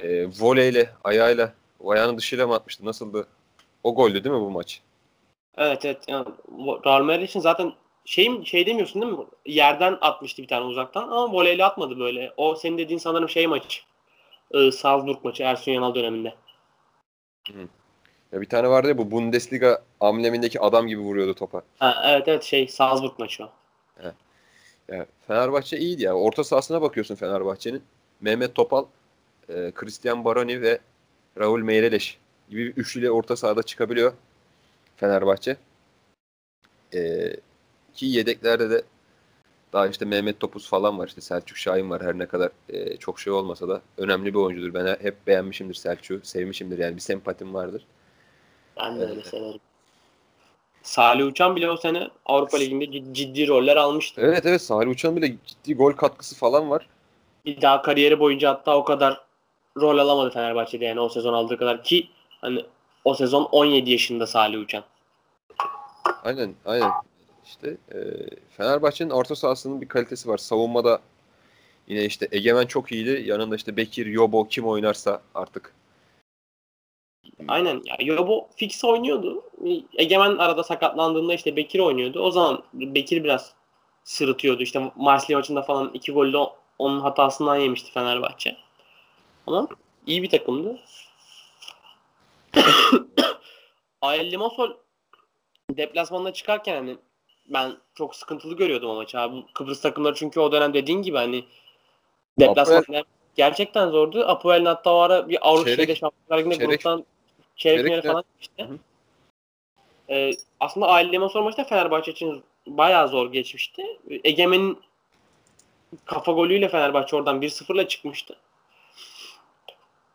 e, voleyle, ayağıyla, o ayağının dışıyla mı atmıştı? Nasıldı? O goldü değil mi bu maç? Evet evet. Yani, Real Madrid için zaten şey şey demiyorsun değil mi? Yerden atmıştı bir tane uzaktan ama voleyle atmadı böyle. O senin dediğin sanırım şey maç. Ee, Salzburg maçı Ersun Yanal döneminde. Hı. Ya bir tane vardı ya bu Bundesliga amblemindeki adam gibi vuruyordu topa. Ha, evet evet şey Salzburg maçı o. He. Ya, Fenerbahçe iyiydi ya. Orta sahasına bakıyorsun Fenerbahçe'nin. Mehmet Topal, e, Christian Baroni ve Raul Meireles gibi bir üçlüyle orta sahada çıkabiliyor Fenerbahçe. E, ki yedeklerde de Daha işte Mehmet Topuz falan var. işte Selçuk Şahin var. Her ne kadar e, çok şey olmasa da önemli bir oyuncudur. Ben hep beğenmişimdir Selçuk'u. Sevmişimdir yani bir sempatim vardır. Ben de öyle severim. Salih Uçan bile o sene Avrupa Ligi'nde ciddi roller almıştı. Evet evet Salih Uçan bile ciddi gol katkısı falan var. Bir daha kariyeri boyunca hatta o kadar rol alamadı Fenerbahçe'de yani o sezon aldığı kadar ki hani o sezon 17 yaşında Salih Uçan. Aynen aynen. İşte e, Fenerbahçe'nin orta sahasının bir kalitesi var. Savunmada yine işte Egemen çok iyiydi. Yanında işte Bekir, Yobo kim oynarsa artık. Aynen. Ya Yobo fix oynuyordu. Egemen arada sakatlandığında işte Bekir oynuyordu. O zaman Bekir biraz sırıtıyordu. İşte Marsilya maçında falan iki golde onun hatasından yemişti Fenerbahçe. Ama iyi bir takımdı. AL Limassol deplasmanda çıkarken hani ben çok sıkıntılı görüyordum o maçı abi. Kıbrıs takımları çünkü o dönem dediğin gibi hani deplasmanda gerçekten zordu. Apoel'in hatta o ara bir Avrupa şeyde Şampiyonlar Ligi'nde gruptan çeyrek, finali falan geçti. Ee, aslında aileme sonra maçta Fenerbahçe için bayağı zor geçmişti. Egemen'in kafa golüyle Fenerbahçe oradan 1-0'la çıkmıştı.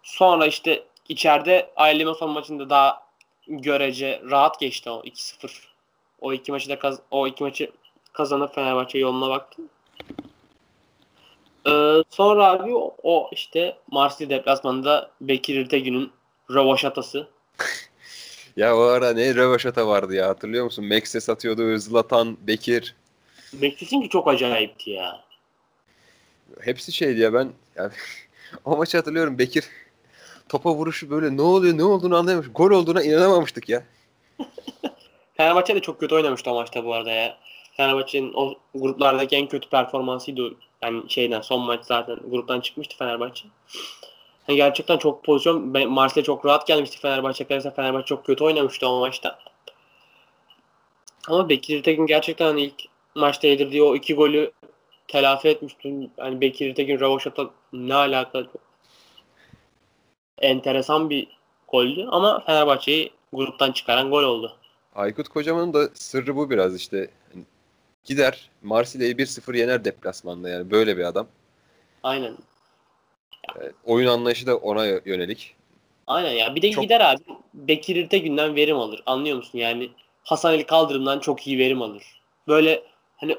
Sonra işte içeride aileme son maçında daha görece rahat geçti o 2-0. O iki maçı da kaz o iki maçı kazanıp Fenerbahçe yoluna baktı. Ee, sonra abi o, o işte Marsilya deplasmanında Bekir İrtegün'ün rövaşatası. ya o ara ne rövaşata vardı ya hatırlıyor musun? Max'e satıyordu Zlatan, Bekir. Max'in ki çok acayipti ya. Hepsi şeydi ya ben yani, o maçı hatırlıyorum Bekir topa vuruşu böyle ne oluyor ne olduğunu anlayamamış. Gol olduğuna inanamamıştık ya. Fenerbahçe de çok kötü oynamıştı o maçta bu arada ya. Fenerbahçe'nin o gruplardaki en kötü performansıydı. Yani şeyden son maç zaten gruptan çıkmıştı Fenerbahçe. Yani gerçekten çok pozisyon Marsilya çok rahat gelmişti Fenerbahçe karşısında. Fenerbahçe çok kötü oynamıştı o maçta. Ama Bekir Tekin gerçekten hani ilk maçta yedirdiği o iki golü telafi etmişti. Yani Bekir Tekin Ravaşat'a ne alaka enteresan bir goldü ama Fenerbahçe'yi gruptan çıkaran gol oldu. Aykut Kocaman'ın da sırrı bu biraz işte. Hani gider Marsilya'yı 1-0 yener deplasmanda yani böyle bir adam. Aynen. Yani oyun anlayışı da ona yönelik. Aynen ya. Bir de çok... gider abi. Bekir İrtegün'den verim alır. Anlıyor musun? Yani Hasan Ali Kaldırım'dan çok iyi verim alır. Böyle hani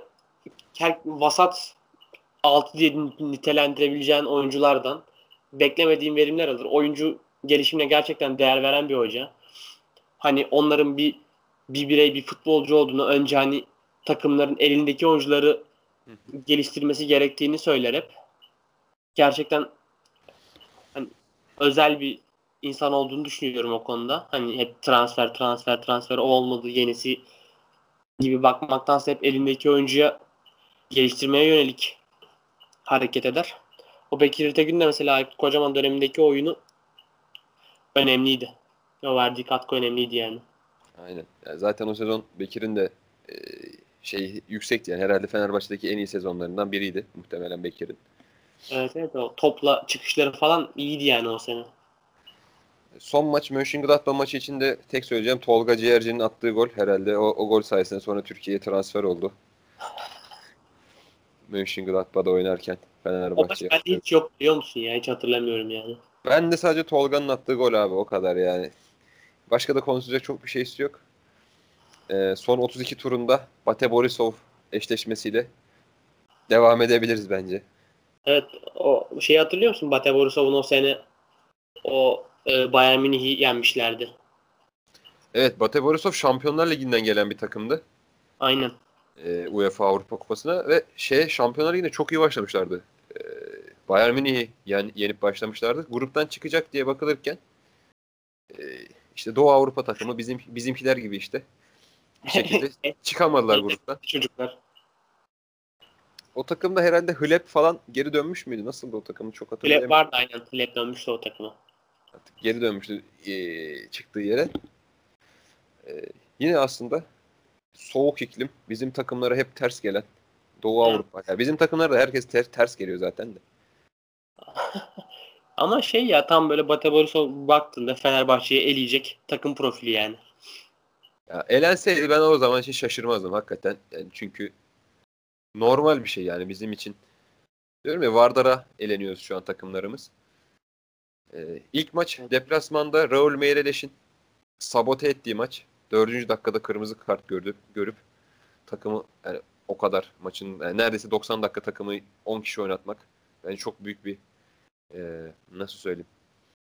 vasat 6 diye nitelendirebileceğin oyunculardan beklemediğim verimler alır. Oyuncu gelişimine gerçekten değer veren bir hoca. Hani onların bir bir birey bir futbolcu olduğunu önce hani takımların elindeki oyuncuları geliştirmesi gerektiğini söyler hep. Gerçekten özel bir insan olduğunu düşünüyorum o konuda. Hani hep transfer transfer transfer olmadı yenisi gibi bakmaktansa hep elindeki oyuncuya geliştirmeye yönelik hareket eder. O Bekir Tegün de mesela Aykut Kocaman dönemindeki oyunu önemliydi. O verdiği katkı önemliydi yani. Aynen. Yani zaten o sezon Bekir'in de e, şey yüksekti yani herhalde Fenerbahçe'deki en iyi sezonlarından biriydi muhtemelen Bekir'in. Evet evet o topla çıkışları falan iyiydi yani o sene. Son maç Mönchengladbach maçı için de tek söyleyeceğim Tolga Ciğerci'nin attığı gol herhalde o, o gol sayesinde sonra Türkiye'ye transfer oldu. Mönchengladbach'da oynarken Fenerbahçe. O maç hiç yok biliyor musun ya hiç hatırlamıyorum yani. Ben de sadece Tolga'nın attığı gol abi o kadar yani. Başka da konuşacak çok bir şey yok. Ee, son 32 turunda Bate Borisov eşleşmesiyle devam edebiliriz bence. Evet o şeyi hatırlıyor musun? Bate Borisov'un o sene o e, Bayern Münih'i yenmişlerdi. Evet Bate Borisov Şampiyonlar Ligi'nden gelen bir takımdı. Aynen. E, UEFA Avrupa Kupası'na ve şey Şampiyonlar Ligi'nde çok iyi başlamışlardı. E, Bayern Münih'i yani yenip başlamışlardı. Gruptan çıkacak diye bakılırken e, işte Doğu Avrupa takımı bizim bizimkiler gibi işte bir şekilde çıkamadılar gruptan. Çocuklar. O takımda herhalde Hülep falan geri dönmüş müydü? Nasıldı o takımı çok hatırlayamıyorum. Hülep vardı aynen. Hülep dönmüştü o takıma. Artık geri dönmüştü e, çıktığı yere. E, yine aslında soğuk iklim bizim takımlara hep ters gelen Doğu Avrupa. Yani bizim takımlara da herkes ter, ters geliyor zaten de. Ama şey ya tam böyle Bate Borisov baktığında Fenerbahçe'yi eleyecek takım profili yani. Ya elenseydi ben o zaman hiç şaşırmazdım hakikaten. Yani çünkü normal bir şey yani bizim için. Diyorum ya Vardar'a eleniyoruz şu an takımlarımız. Ee, ilk maç deplasmanda Raul Meireles sabote ettiği maç. Dördüncü dakikada kırmızı kart gördü, görüp takımı yani o kadar maçın yani neredeyse 90 dakika takımı 10 kişi oynatmak yani çok büyük bir e, nasıl söyleyeyim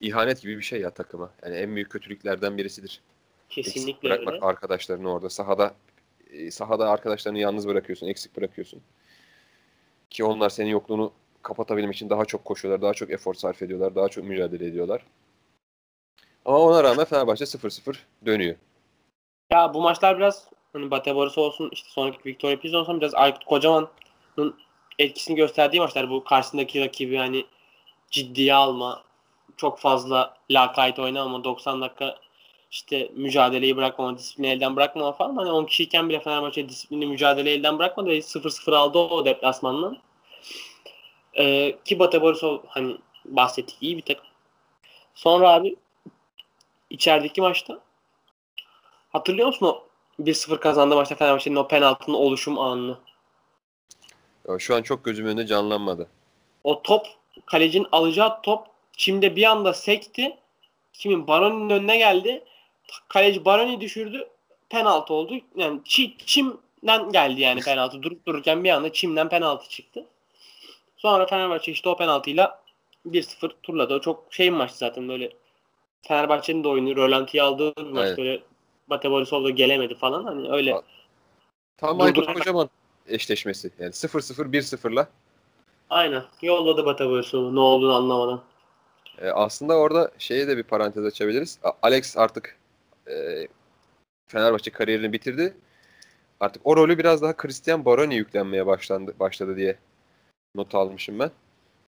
ihanet gibi bir şey ya takıma. Yani en büyük kötülüklerden birisidir. Kesinlikle Eksik bırakmak öyle. arkadaşlarını orada sahada sahada arkadaşlarını yalnız bırakıyorsun, eksik bırakıyorsun. Ki onlar senin yokluğunu kapatabilmek için daha çok koşuyorlar, daha çok efor sarf ediyorlar, daha çok mücadele ediyorlar. Ama ona rağmen Fenerbahçe 0-0 dönüyor. Ya bu maçlar biraz hani Bate Boris olsun işte sonraki Victoria Pilsen olsun biraz Aykut Kocaman'ın etkisini gösterdiği maçlar. Bu karşısındaki rakibi hani ciddiye alma, çok fazla lakayt oynamama, 90 dakika işte mücadeleyi bırakmama, disiplini elden bırakmama falan. Hani 10 kişiyken bile Fenerbahçe disiplini mücadeleyi elden bırakmadı ve 0-0 aldı o deplasmandan. Ee, ki Bate Borisov hani bahsettik iyi bir takım. Sonra abi içerideki maçta hatırlıyor musun o 1-0 kazandığı maçta Fenerbahçe'nin o penaltının oluşum anını? Ya Şu an çok gözümün önünde canlanmadı. O top kalecinin alacağı top çimde bir anda sekti. Kimin Baroni'nin önüne geldi. Kaleci Baroni düşürdü. Penaltı oldu. Yani çi, çimden geldi yani penaltı. Durup dururken bir anda çimden penaltı çıktı. Sonra Fenerbahçe işte o penaltıyla 1-0 turladı. O çok şey maç zaten böyle Fenerbahçe'nin de oyunu rölantiye aldığı bir maç Evet. böyle Bate Borisov da gelemedi falan. Hani öyle Tam Aykut. Kocaman eşleşmesi. Yani 0-0 1-0'la. aynen yolladı Bate Borisov'u ne olduğunu anlamadan. E, aslında orada şeye de bir parantez açabiliriz. Alex artık e, Fenerbahçe kariyerini bitirdi. Artık o rolü biraz daha Christian Baroni yüklenmeye başlandı, başladı diye not almışım ben.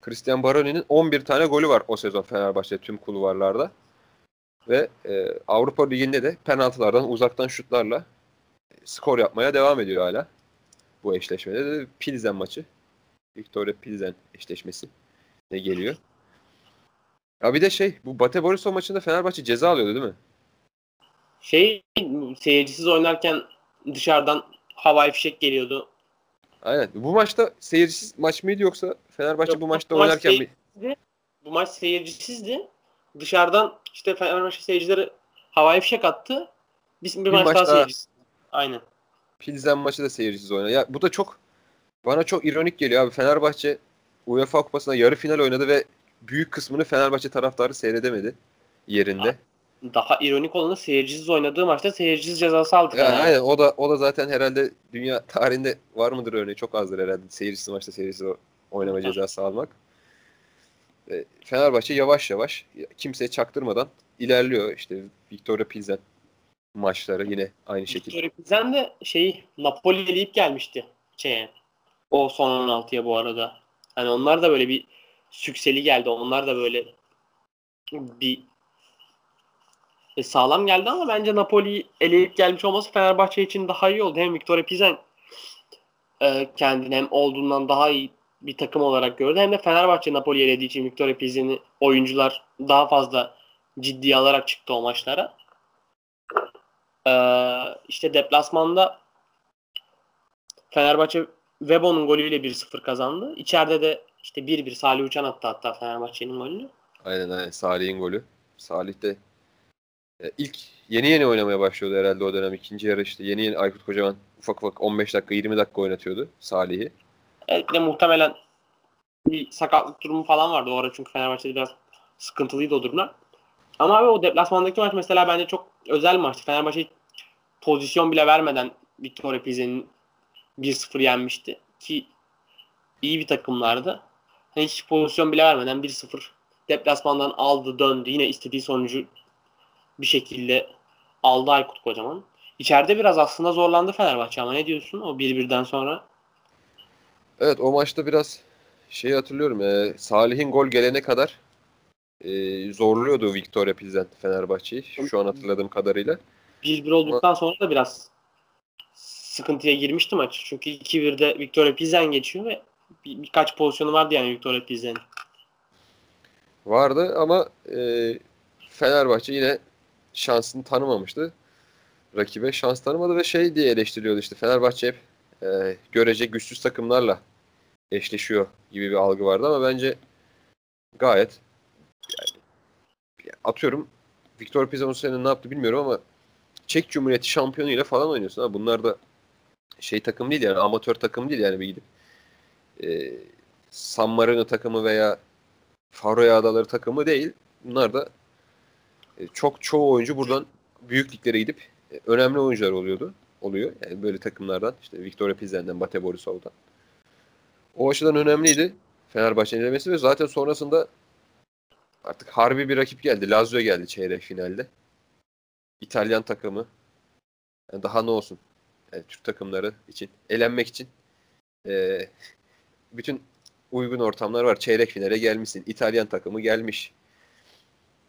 Christian Baroni'nin 11 tane golü var o sezon Fenerbahçe tüm kulvarlarda. Ve e, Avrupa Ligi'nde de penaltılardan uzaktan şutlarla e, skor yapmaya devam ediyor hala. Bu eşleşmede de Pilsen maçı. Victoria Pilsen eşleşmesi de geliyor. Ya bir de şey bu Bate Borisov maçında Fenerbahçe ceza alıyordu değil mi? Şey seyircisiz oynarken dışarıdan havai fişek geliyordu. Aynen. Bu maçta seyircisiz maç mıydı yoksa Fenerbahçe Yok, bu maçta bu maç oynarken seyir- bir... Bu maç seyircisizdi. Dışarıdan işte Fenerbahçe seyircileri havai fişek attı. Biz bir, Bir maç, maç daha daha- seyircisiz. Aynen. Pilsen maçı da seyircisiz oynadı. Ya bu da çok bana çok ironik geliyor abi. Fenerbahçe UEFA Kupası'nda yarı final oynadı ve büyük kısmını Fenerbahçe taraftarı seyredemedi yerinde. Daha ironik olanı seyircisiz oynadığı maçta seyircisiz cezası aldı. Ya, Fener. aynen o da o da zaten herhalde dünya tarihinde var mıdır örneği çok azdır herhalde seyircisiz maçta seyircisiz oynama cezası almak. E, Fenerbahçe yavaş yavaş kimseye çaktırmadan ilerliyor. İşte Victoria Pilsen maçları yine aynı şekilde. Victoria Pilsen de şeyi Napoli eleyip gelmişti şeye. O son 16'ya bu arada. Hani onlar da böyle bir sükseli geldi. Onlar da böyle bir e, sağlam geldi ama bence Napoli'yi eleyip gelmiş olması Fenerbahçe için daha iyi oldu. Hem Victoria Pilsen e, kendini hem olduğundan daha iyi bir takım olarak gördü. Hem de Fenerbahçe Napoli'yi elediği için Victoria Pilsen'i oyuncular daha fazla ciddiye alarak çıktı o maçlara. E, işte deplasmanda Fenerbahçe Webo'nun golüyle 1-0 kazandı. İçeride de işte 1-1 Salih Uçan attı hatta Fenerbahçe'nin golünü. Aynen aynen Salih'in golü. Salih de ilk yeni yeni oynamaya başlıyordu herhalde o dönem. ikinci yarı işte yeni yeni Aykut Kocaman ufak ufak 15 dakika 20 dakika oynatıyordu Salih'i. Evet, de muhtemelen bir sakatlık durumu falan vardı o ara çünkü Fenerbahçe'de biraz sıkıntılıydı o durumlar. Ama abi o deplasmandaki maç mesela bence çok özel maçtı. Fenerbahçe pozisyon bile vermeden Victoria Pilsen'in 1-0 yenmişti. Ki iyi bir takımlardı. Hiç pozisyon bile vermeden 1-0 deplasmandan aldı döndü. Yine istediği sonucu bir şekilde aldı Aykut Kocaman. İçeride biraz aslında zorlandı Fenerbahçe ama ne diyorsun o 1-1'den sonra? Evet o maçta biraz şeyi hatırlıyorum. e, Salih'in gol gelene kadar e, zorluyordu Victoria Pilsen Fenerbahçe'yi. Şu an hatırladığım kadarıyla. 1-1 olduktan sonra da biraz sıkıntıya girmişti maç. Çünkü 2-1'de Victoria Pilsen geçiyor ve bir, birkaç pozisyonu vardı yani Victoria Pilsen'in. Vardı ama e, Fenerbahçe yine şansını tanımamıştı. Rakibe şans tanımadı ve şey diye eleştiriyordu işte Fenerbahçe hep e, görece güçsüz takımlarla eşleşiyor gibi bir algı vardı ama bence gayet yani, atıyorum Viktor Pizan o sene ne yaptı bilmiyorum ama Çek Cumhuriyeti şampiyonuyla falan oynuyorsun. Ha. Bunlar da şey takım değil yani amatör takım değil yani bir gidip e, San Marino takımı veya Faroe Adaları takımı değil. Bunlar da çok çoğu oyuncu buradan büyük liglere gidip e, önemli oyuncular oluyordu. Oluyor. Yani böyle takımlardan işte Victoria Pilsen'den, Bate Borisov'dan. O açıdan önemliydi Fenerbahçe'nin elemesi ve zaten sonrasında artık harbi bir rakip geldi. Lazio geldi çeyrek finalde. İtalyan takımı. Yani daha ne olsun? Yani Türk takımları için, elenmek için e, bütün uygun ortamlar var. Çeyrek finale gelmişsin. İtalyan takımı gelmiş.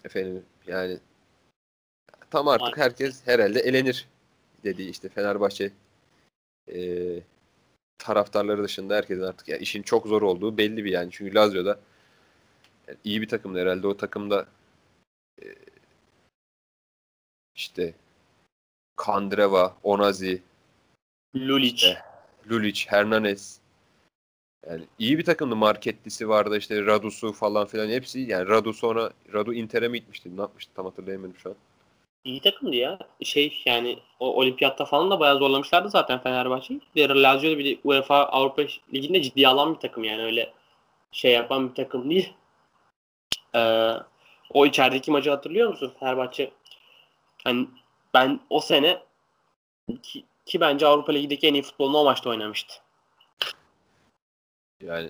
Efendim yani tam artık herkes herhalde elenir dediği işte Fenerbahçe e, taraftarları dışında herkesin artık yani işin çok zor olduğu belli bir yani. Çünkü Lazio'da yani iyi bir takımdı herhalde. O takımda e, işte Kandreva, Onazi, Lulic, e, Lulic, Hernandez. Yani iyi bir takımdı. Marketlisi vardı işte Radu'su falan filan hepsi. Yani Radu sonra Radu Inter'e mi gitmişti? Ne yapmıştı? Tam hatırlayamıyorum şu an. İyi takımdı ya. Şey yani o olimpiyatta falan da bayağı zorlamışlardı zaten Fenerbahçe'yi. Lazio bir de UEFA Avrupa Ligi'nde ciddiye alan bir takım yani öyle şey yapan bir takım değil. Ee, o içerideki maçı hatırlıyor musun? Fenerbahçe hani ben o sene ki, ki bence Avrupa Ligi'deki en iyi futbolunu o maçta oynamıştı. Yani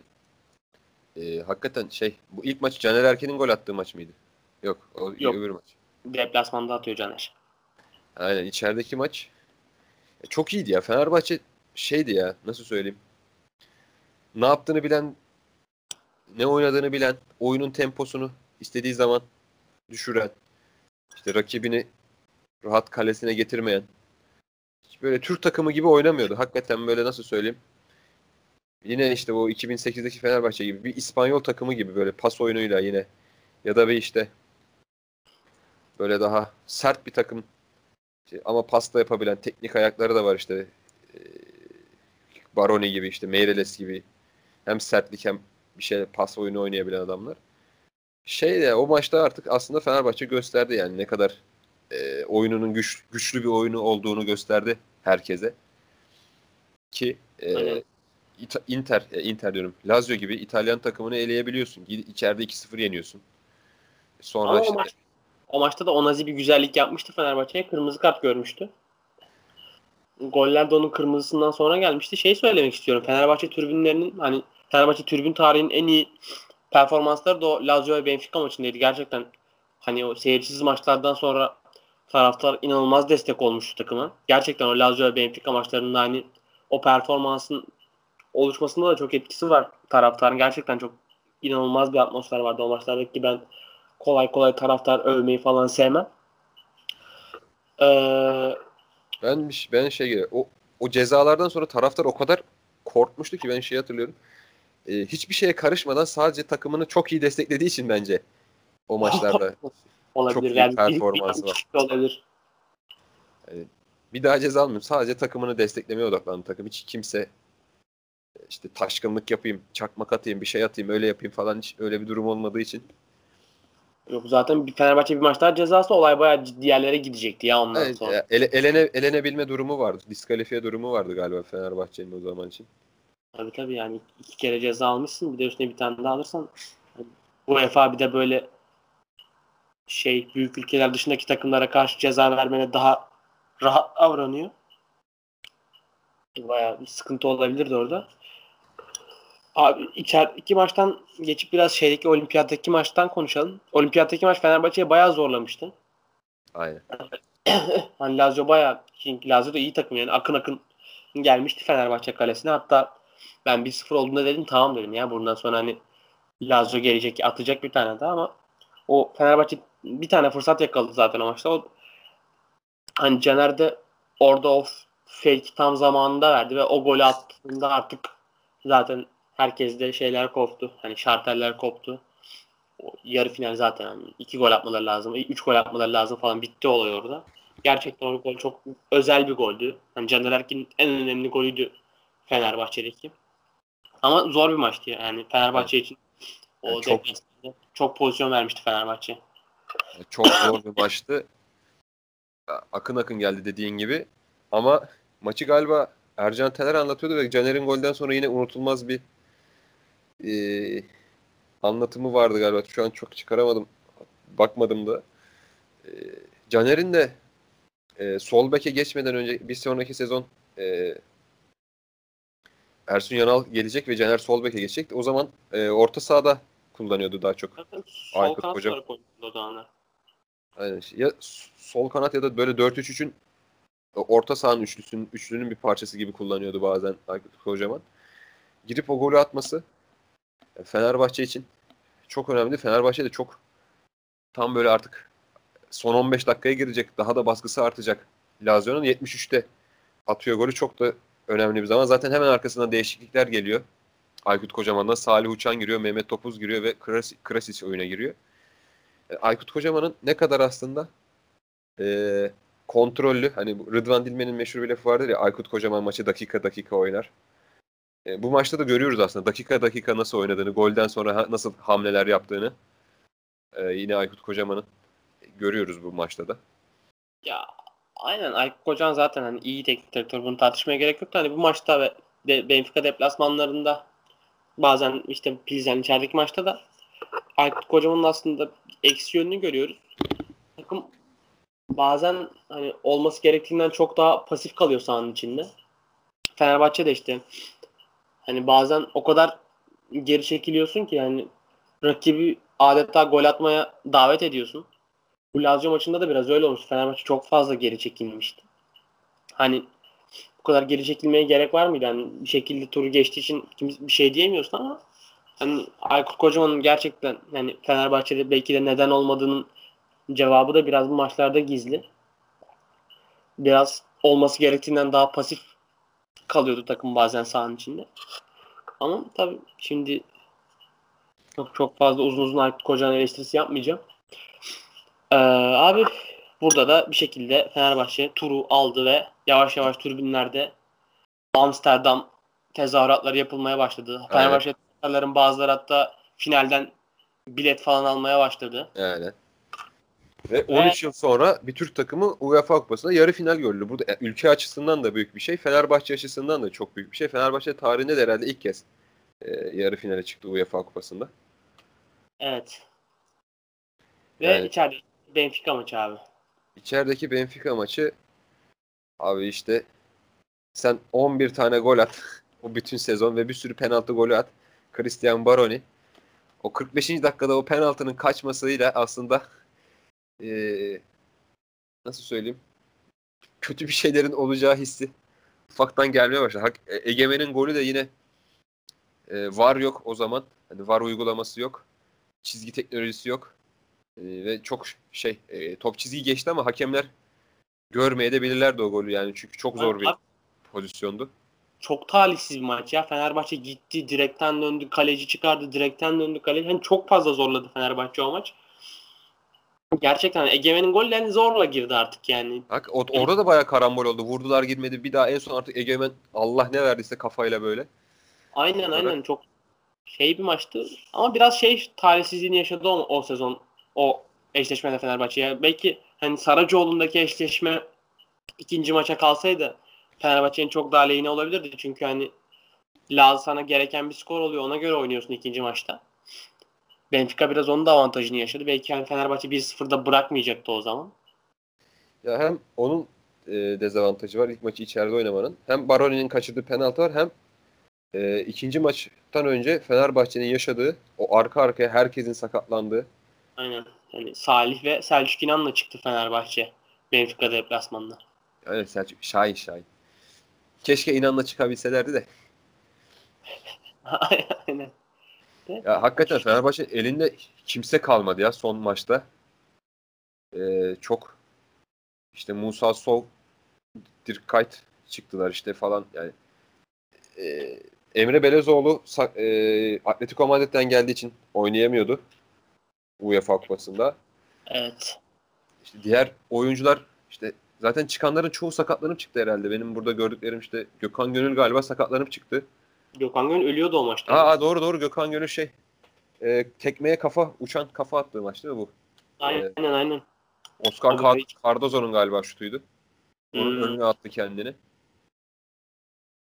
e, hakikaten şey bu ilk maç Caner Erken'in gol attığı maç mıydı? Yok o Yok. öbür maç. Deplasmanda atıyor Caner. Aynen içerideki maç e, çok iyiydi ya. Fenerbahçe şeydi ya nasıl söyleyeyim. Ne yaptığını bilen ne oynadığını bilen, oyunun temposunu istediği zaman düşüren, işte rakibini rahat kalesine getirmeyen, böyle Türk takımı gibi oynamıyordu. Hakikaten böyle nasıl söyleyeyim. Yine işte bu 2008'deki Fenerbahçe gibi bir İspanyol takımı gibi böyle pas oyunuyla yine ya da bir işte böyle daha sert bir takım ama pasta yapabilen teknik ayakları da var işte Baroni gibi işte Meireles gibi hem sertlik hem bir şey pas oyunu oynayabilen adamlar. Şey de o maçta artık aslında Fenerbahçe gösterdi yani ne kadar e, oyununun güç, güçlü bir oyunu olduğunu gösterdi herkese. Ki e, Inter, e, Inter diyorum. Lazio gibi İtalyan takımını eleyebiliyorsun. İçeride 2-0 yeniyorsun. Sonra Ama işte, o, maç, o maçta da Onazi bir güzellik yapmıştı Fenerbahçe'ye. Kırmızı kart görmüştü. Goller de onun kırmızısından sonra gelmişti. Şey söylemek istiyorum. Fenerbahçe tribünlerinin hani Fenerbahçe tribün tarihinin en iyi performansları da o Lazio ve Benfica maçındaydı. Gerçekten hani o seyircisiz maçlardan sonra taraftar inanılmaz destek olmuştu takıma. Gerçekten o Lazio ve Benfica maçlarında hani o performansın oluşmasında da çok etkisi var taraftarın. Gerçekten çok inanılmaz bir atmosfer vardı o maçlardaki ben kolay kolay taraftar övmeyi falan sevmem. Ee, ben ben şey o o cezalardan sonra taraftar o kadar korkmuştu ki ben şey hatırlıyorum. Ee, hiçbir şeye karışmadan sadece takımını çok iyi desteklediği için bence o maçlarda olabilir. çok iyi yani performansı var. Olabilir. Yani bir daha ceza almıyorum. Sadece takımını desteklemeye odaklandı takım. Hiç kimse işte taşkınlık yapayım, çakmak atayım, bir şey atayım, öyle yapayım falan hiç öyle bir durum olmadığı için. Yok zaten bir Fenerbahçe bir maç daha cezası olay bayağı ciddi yerlere gidecekti ya ondan evet, sonra. Ele, elene, elenebilme durumu vardı. Diskalifiye durumu vardı galiba Fenerbahçe'nin o zaman için. Tabii tabii yani iki kere ceza almışsın bir de üstüne bir tane daha alırsan bu UEFA bir de böyle şey büyük ülkeler dışındaki takımlara karşı ceza vermene daha rahat davranıyor. Bayağı bir sıkıntı olabilirdi orada. Abi içer iki maçtan geçip biraz şeydeki olimpiyattaki maçtan konuşalım. Olimpiyattaki maç Fenerbahçe'yi bayağı zorlamıştı. Aynen. hani Lazio bayağı çünkü Lazio da iyi takım yani akın akın gelmişti Fenerbahçe kalesine. Hatta ben 1-0 olduğunda dedim tamam dedim ya bundan sonra hani Lazio gelecek atacak bir tane daha ama o Fenerbahçe bir tane fırsat yakaladı zaten o maçta. O hani Caner de orada o fake tam zamanında verdi ve o golü attığında artık zaten herkeste şeyler koptu. Hani şarteller koptu. O yarı final zaten hani iki gol atmaları lazım. Üç gol atmaları lazım falan bitti olay orada. Gerçekten o gol çok özel bir goldü. Hani Caner Erkin'in en önemli golüydü Fenerbahçe'deki. Ama zor bir maçtı yani Fenerbahçe için. O Yani çok- çok, çok pozisyon vermişti Fenerbahçe. Çok zor bir maçtı. Akın akın geldi dediğin gibi. Ama maçı galiba Ercan Teler anlatıyordu ve Caner'in golden sonra yine unutulmaz bir eee, anlatımı vardı galiba. Şu an çok çıkaramadım. Bakmadım da. Eee, Caner'in de eee, sol beke geçmeden önce bir sonraki sezon eee, Ersun Yanal gelecek ve Caner sol beke geçecek. O zaman eee, orta sahada kullanıyordu daha çok. Zaten sol Aykut kanat hocam. Aynen. Ya sol kanat ya da böyle 4-3-3'ün orta sahanın üçlüsünün, üçlünün bir parçası gibi kullanıyordu bazen Aykut Kocaman. Girip o golü atması e, Fenerbahçe için çok önemli. Fenerbahçe de çok tam böyle artık son 15 dakikaya girecek. Daha da baskısı artacak. Lazio'nun 73'te atıyor golü. Çok da önemli bir zaman. Zaten hemen arkasından değişiklikler geliyor. Aykut Kocaman'dan Salih Uçan giriyor, Mehmet Topuz giriyor ve Krasi- Krasic oyuna giriyor. E, Aykut Kocaman'ın ne kadar aslında e, kontrollü hani Rıdvan Dilmen'in meşhur bir lafı vardır ya Aykut Kocaman maçı dakika dakika oynar. E, bu maçta da görüyoruz aslında dakika dakika nasıl oynadığını, golden sonra ha- nasıl hamleler yaptığını. E, yine Aykut Kocaman'ın görüyoruz bu maçta da. Ya aynen Aykut Kocaman zaten hani iyi teknik direktör bunu tartışmaya gerek yok hani bu maçta ve de, Benfica deplasmanlarında bazen işte Pilsen içerideki maçta da Aykut Kocaman'ın aslında eksi yönünü görüyoruz. Takım bazen hani olması gerektiğinden çok daha pasif kalıyor sahanın içinde. Fenerbahçe de işte hani bazen o kadar geri çekiliyorsun ki yani rakibi adeta gol atmaya davet ediyorsun. Bu Lazio maçında da biraz öyle olmuş. Fenerbahçe çok fazla geri çekilmişti. Hani bu kadar geri çekilmeye gerek var mıydı? Yani bir şekilde turu geçtiği için kimse bir şey diyemiyorsun ama hani Aykut Kocaman'ın gerçekten yani Fenerbahçe'de belki de neden olmadığının cevabı da biraz bu maçlarda gizli. Biraz olması gerektiğinden daha pasif kalıyordu takım bazen sahanın içinde. Ama tabii şimdi çok çok fazla uzun uzun Aykut Kocaman eleştirisi yapmayacağım. Ee, abi burada da bir şekilde Fenerbahçe turu aldı ve yavaş yavaş tribünlerde Amsterdam tezahüratları yapılmaya başladı. Fenerbahçe taraftarların bazıları hatta finalden bilet falan almaya başladı. Yani. Ve 13 yıl sonra bir Türk takımı UEFA Kupası'nda yarı final gördü. Bu da e, ülke açısından da büyük bir şey. Fenerbahçe açısından da çok büyük bir şey. Fenerbahçe tarihinde de herhalde ilk kez e, yarı finale çıktı UEFA Kupası'nda. Evet. Ve Yani- içeride Benfica maçı abi. İçerideki Benfica maçı abi işte sen 11 tane gol at o bütün sezon ve bir sürü penaltı golü at. Christian Baroni o 45. dakikada o penaltının kaçmasıyla aslında eee, nasıl söyleyeyim kötü bir şeylerin olacağı hissi ufaktan gelmeye başladı. E- Egemen'in golü de yine e, var yok o zaman. Hani var uygulaması yok. Çizgi teknolojisi yok. E, ve çok şey e, top çizgiyi geçti ama hakemler görmeye de bilirlerdi o golü yani çünkü çok zor bir Abi, pozisyondu. çok talihsiz bir maç ya. Fenerbahçe gitti, direkten döndü, kaleci çıkardı, direkten döndü, kaleci. Hani çok fazla zorladı Fenerbahçe o maç. Gerçekten Egemen'in gollerini zorla girdi artık yani. Hak, o- orada da bayağı karambol oldu. Vurdular girmedi. Bir daha en son artık Egemen Allah ne verdiyse kafayla böyle. Aynen Sonra- aynen çok şey bir maçtı. Ama biraz şey talihsizliğini yaşadı o, o sezon. O eşleşmede Fenerbahçe. Yani belki hani Saracoğlu'ndaki eşleşme ikinci maça kalsaydı Fenerbahçe'nin çok daha lehine olabilirdi. Çünkü hani Laz sana gereken bir skor oluyor. Ona göre oynuyorsun ikinci maçta. Benfica biraz onun da avantajını yaşadı. Belki hani Fenerbahçe 1-0'da bırakmayacaktı o zaman. Ya hem onun e, dezavantajı var ilk maçı içeride oynamanın. Hem Baroni'nin kaçırdığı penaltı var hem e, ikinci maçtan önce Fenerbahçe'nin yaşadığı o arka arkaya herkesin sakatlandığı Aynen. Yani Salih ve Selçuk İnan'la çıktı Fenerbahçe. Benfica deplasmanına. Evet Selçuk Şahin Şahin. Keşke inanla çıkabilselerdi de. Aynen. Ya hakikaten Fenerbahçe elinde kimse kalmadı ya son maçta. Ee, çok işte Musa Sol, Dirkayt çıktılar işte falan yani. Ee, Emre Belezoğlu e, Atletico Madrid'den geldiği için oynayamıyordu UEFA Kupası'nda. Evet. İşte diğer oyuncular işte zaten çıkanların çoğu sakatlanıp çıktı herhalde. Benim burada gördüklerim işte Gökhan Gönül galiba sakatlanıp çıktı. Gökhan Gönül ölüyordu o maçta. Aa doğru doğru Gökhan Gönül şey e, tekmeye kafa uçan kafa attığı maç değil mi bu? Aynen ee, aynen. Oscar Card- Cardozo'nun galiba şutuydu. Onun hmm. önüne attı kendini.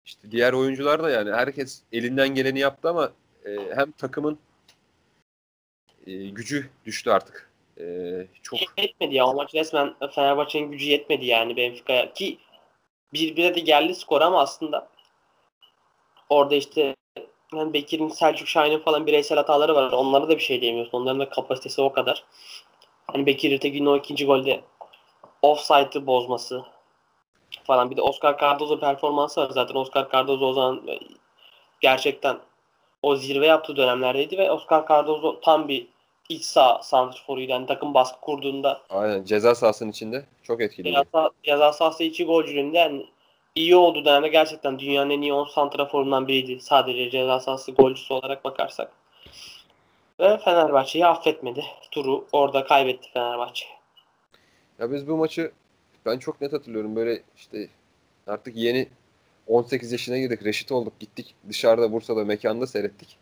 İşte diğer oyuncular da yani herkes elinden geleni yaptı ama e, hem takımın e, gücü düştü artık. E, çok yetmedi ya o maç resmen Fenerbahçe'nin gücü yetmedi yani Benfica'ya ki bir bire de geldi skor ama aslında orada işte yani Bekir'in, Selçuk Şahin'in falan bireysel hataları var. Onlara da bir şey diyemiyorsun. Onların da kapasitesi o kadar. Hani Bekir Ertegin'in o ikinci golde offside'ı bozması falan. Bir de Oscar Cardozo performansı var zaten. Oscar Cardozo o zaman gerçekten o zirve yaptığı dönemlerdeydi ve Oscar Cardozo tam bir iç sağ santrforuydu. Yani takım baskı kurduğunda. Aynen ceza sahasının içinde çok etkili. Ceza, ceza sahası içi golcülüğünde yani iyi olduğu dönemde gerçekten dünyanın en iyi 10 santraforundan biriydi. Sadece ceza sahası golcüsü olarak bakarsak. Ve Fenerbahçe'yi affetmedi. Turu orada kaybetti Fenerbahçe. Ya biz bu maçı ben çok net hatırlıyorum. Böyle işte artık yeni 18 yaşına girdik. Reşit olduk. Gittik dışarıda Bursa'da mekanda seyrettik.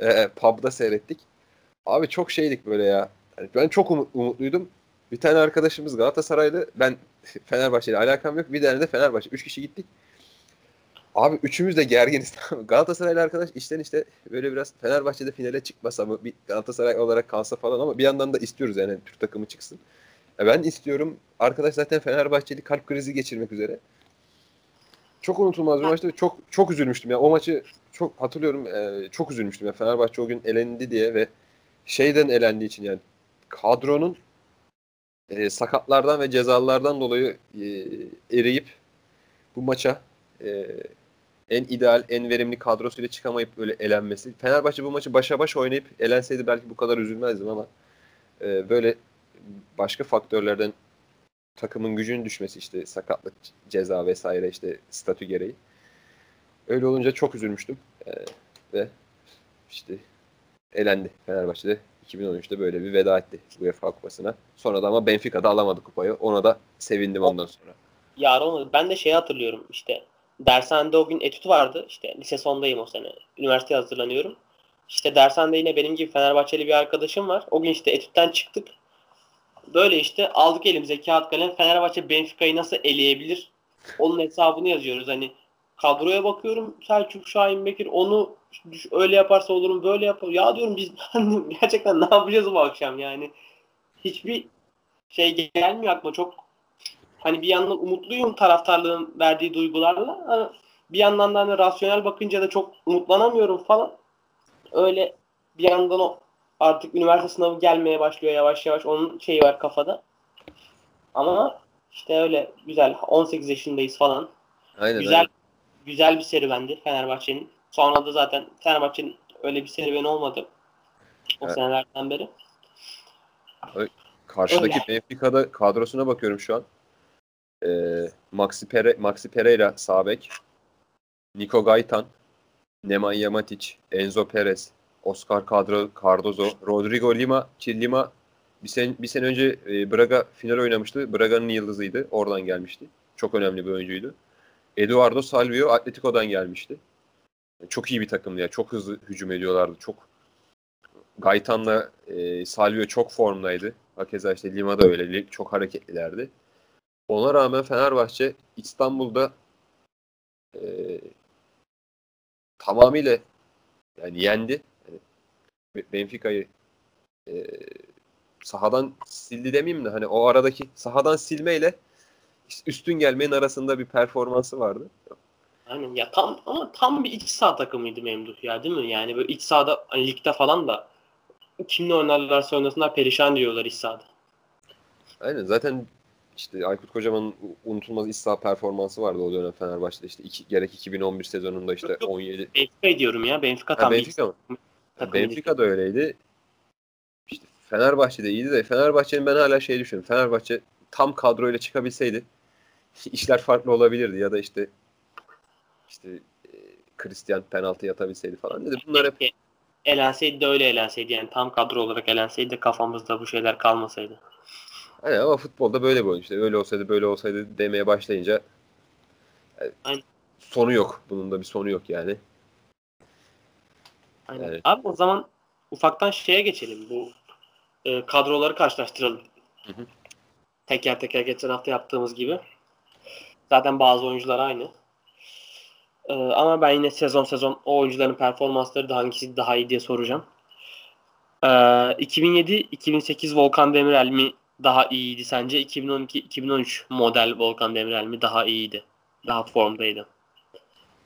Ee, pub'da seyrettik. Abi çok şeydik böyle ya. Yani ben çok umut, umutluydum. Bir tane arkadaşımız Galatasaraylı. Ben Fenerbahçe'yle alakam yok. Bir tane de Fenerbahçe. Üç kişi gittik. Abi üçümüz de gerginiz. Galatasaraylı arkadaş işten işte böyle biraz Fenerbahçe'de finale çıkmasa mı bir Galatasaray olarak kalsa falan ama bir yandan da istiyoruz yani Türk takımı çıksın. Ya ben istiyorum. Arkadaş zaten Fenerbahçeli kalp krizi geçirmek üzere. Çok unutulmaz bir maçtı. Çok çok üzülmüştüm ya. O maçı çok hatırlıyorum. E, çok üzülmüştüm ya. Fenerbahçe o gün elendi diye ve şeyden elendiği için yani kadronun e, sakatlardan ve cezalardan dolayı e, eriyip bu maça e, en ideal, en verimli kadrosuyla çıkamayıp böyle elenmesi. Fenerbahçe bu maçı başa baş oynayıp elenseydi belki bu kadar üzülmezdim ama e, böyle başka faktörlerden takımın gücünün düşmesi işte sakatlık, ceza vesaire işte statü gereği. Öyle olunca çok üzülmüştüm. E, ve işte elendi Fenerbahçe'de 2013'te böyle bir veda etti UEFA kupasına. Sonra da ama Benfica'da alamadı kupayı. Ona da sevindim ondan sonra. Yarın ben de şeyi hatırlıyorum işte dershanede o gün etüt vardı. İşte lise sondayım o sene. Üniversiteye hazırlanıyorum. İşte dershanede yine benim gibi Fenerbahçeli bir arkadaşım var. O gün işte etütten çıktık. Böyle işte aldık elimize kağıt kalem Fenerbahçe Benfica'yı nasıl eleyebilir? Onun hesabını yazıyoruz. Hani kadroya bakıyorum Selçuk Şahin Bekir onu öyle yaparsa olurum böyle yapar. Ya diyorum biz gerçekten ne yapacağız bu akşam yani. Hiçbir şey gelmiyor aklıma çok hani bir yandan umutluyum taraftarlığın verdiği duygularla. Hani bir yandan da hani rasyonel bakınca da çok umutlanamıyorum falan. Öyle bir yandan o artık üniversite sınavı gelmeye başlıyor yavaş yavaş. Onun şeyi var kafada. Ama işte öyle güzel. 18 yaşındayız falan. Aynen, güzel aynen. Güzel bir serüvendi Fenerbahçe'nin. Sonra da zaten Fenerbahçe'nin öyle bir serüveni olmadı. O evet. senelerden beri. Karşıdaki öyle. Benfica'da kadrosuna bakıyorum şu an. Ee, Maxi, Pere, Maxi Pereira sağ bek. Niko Gaytan, Nemanja Matic, Enzo Perez, Oscar Cadro, Cardozo, Rodrigo Lima Lima bir sene, bir sene önce e, Braga final oynamıştı. Braga'nın yıldızıydı. Oradan gelmişti. Çok önemli bir oyuncuydu. Eduardo Salvio Atletico'dan gelmişti. Çok iyi bir takımdı ya. Çok hızlı hücum ediyorlardı. Çok Gaytan'la e, Salvio çok formdaydı. Hakeza işte Lima da öyle. Çok hareketlilerdi. Ona rağmen Fenerbahçe İstanbul'da e, tamamıyla yani yendi. Benfica'yı e, sahadan sildi demeyeyim de hani o aradaki sahadan silmeyle üstün gelmenin arasında bir performansı vardı. Aynen ya tam ama tam bir iç saha takımıydı Memduh ya değil mi? Yani böyle iç sahada hani ligde falan da kimle oynarlarsa oynasınlar perişan diyorlar iç sahada. Aynen zaten işte Aykut Kocaman'ın unutulmaz iç saha performansı vardı o dönem Fenerbahçe'de işte iki, gerek 2011 sezonunda işte yok, yok. 17. Benfica diyorum ya Benfica tam ha, Benfica mı? Benfica da öyleydi. İşte Fenerbahçe'de iyiydi de Fenerbahçe'nin ben hala şey düşünüyorum. Fenerbahçe tam kadroyla çıkabilseydi işler farklı olabilirdi ya da işte işte e, Christian penaltı yatabilseydi falan dedi. Bunlar hep elenseydi de öyle elenseydi yani tam kadro olarak elenseydi de kafamızda bu şeyler kalmasaydı. Hani ama futbolda böyle bir oyun işte. Öyle olsaydı böyle olsaydı demeye başlayınca yani Aynen. sonu yok. Bunun da bir sonu yok yani. Aynen. Evet. Abi o zaman ufaktan şeye geçelim. Bu e, kadroları karşılaştıralım. Hı hı. Teker teker geçen hafta yaptığımız gibi. Zaten bazı oyuncular aynı. E, ama ben yine sezon sezon o oyuncuların performansları da hangisi daha iyi diye soracağım. E, 2007-2008 Volkan Demirel mi daha iyiydi sence? 2012-2013 model Volkan Demirel mi daha iyiydi? Daha formdaydı.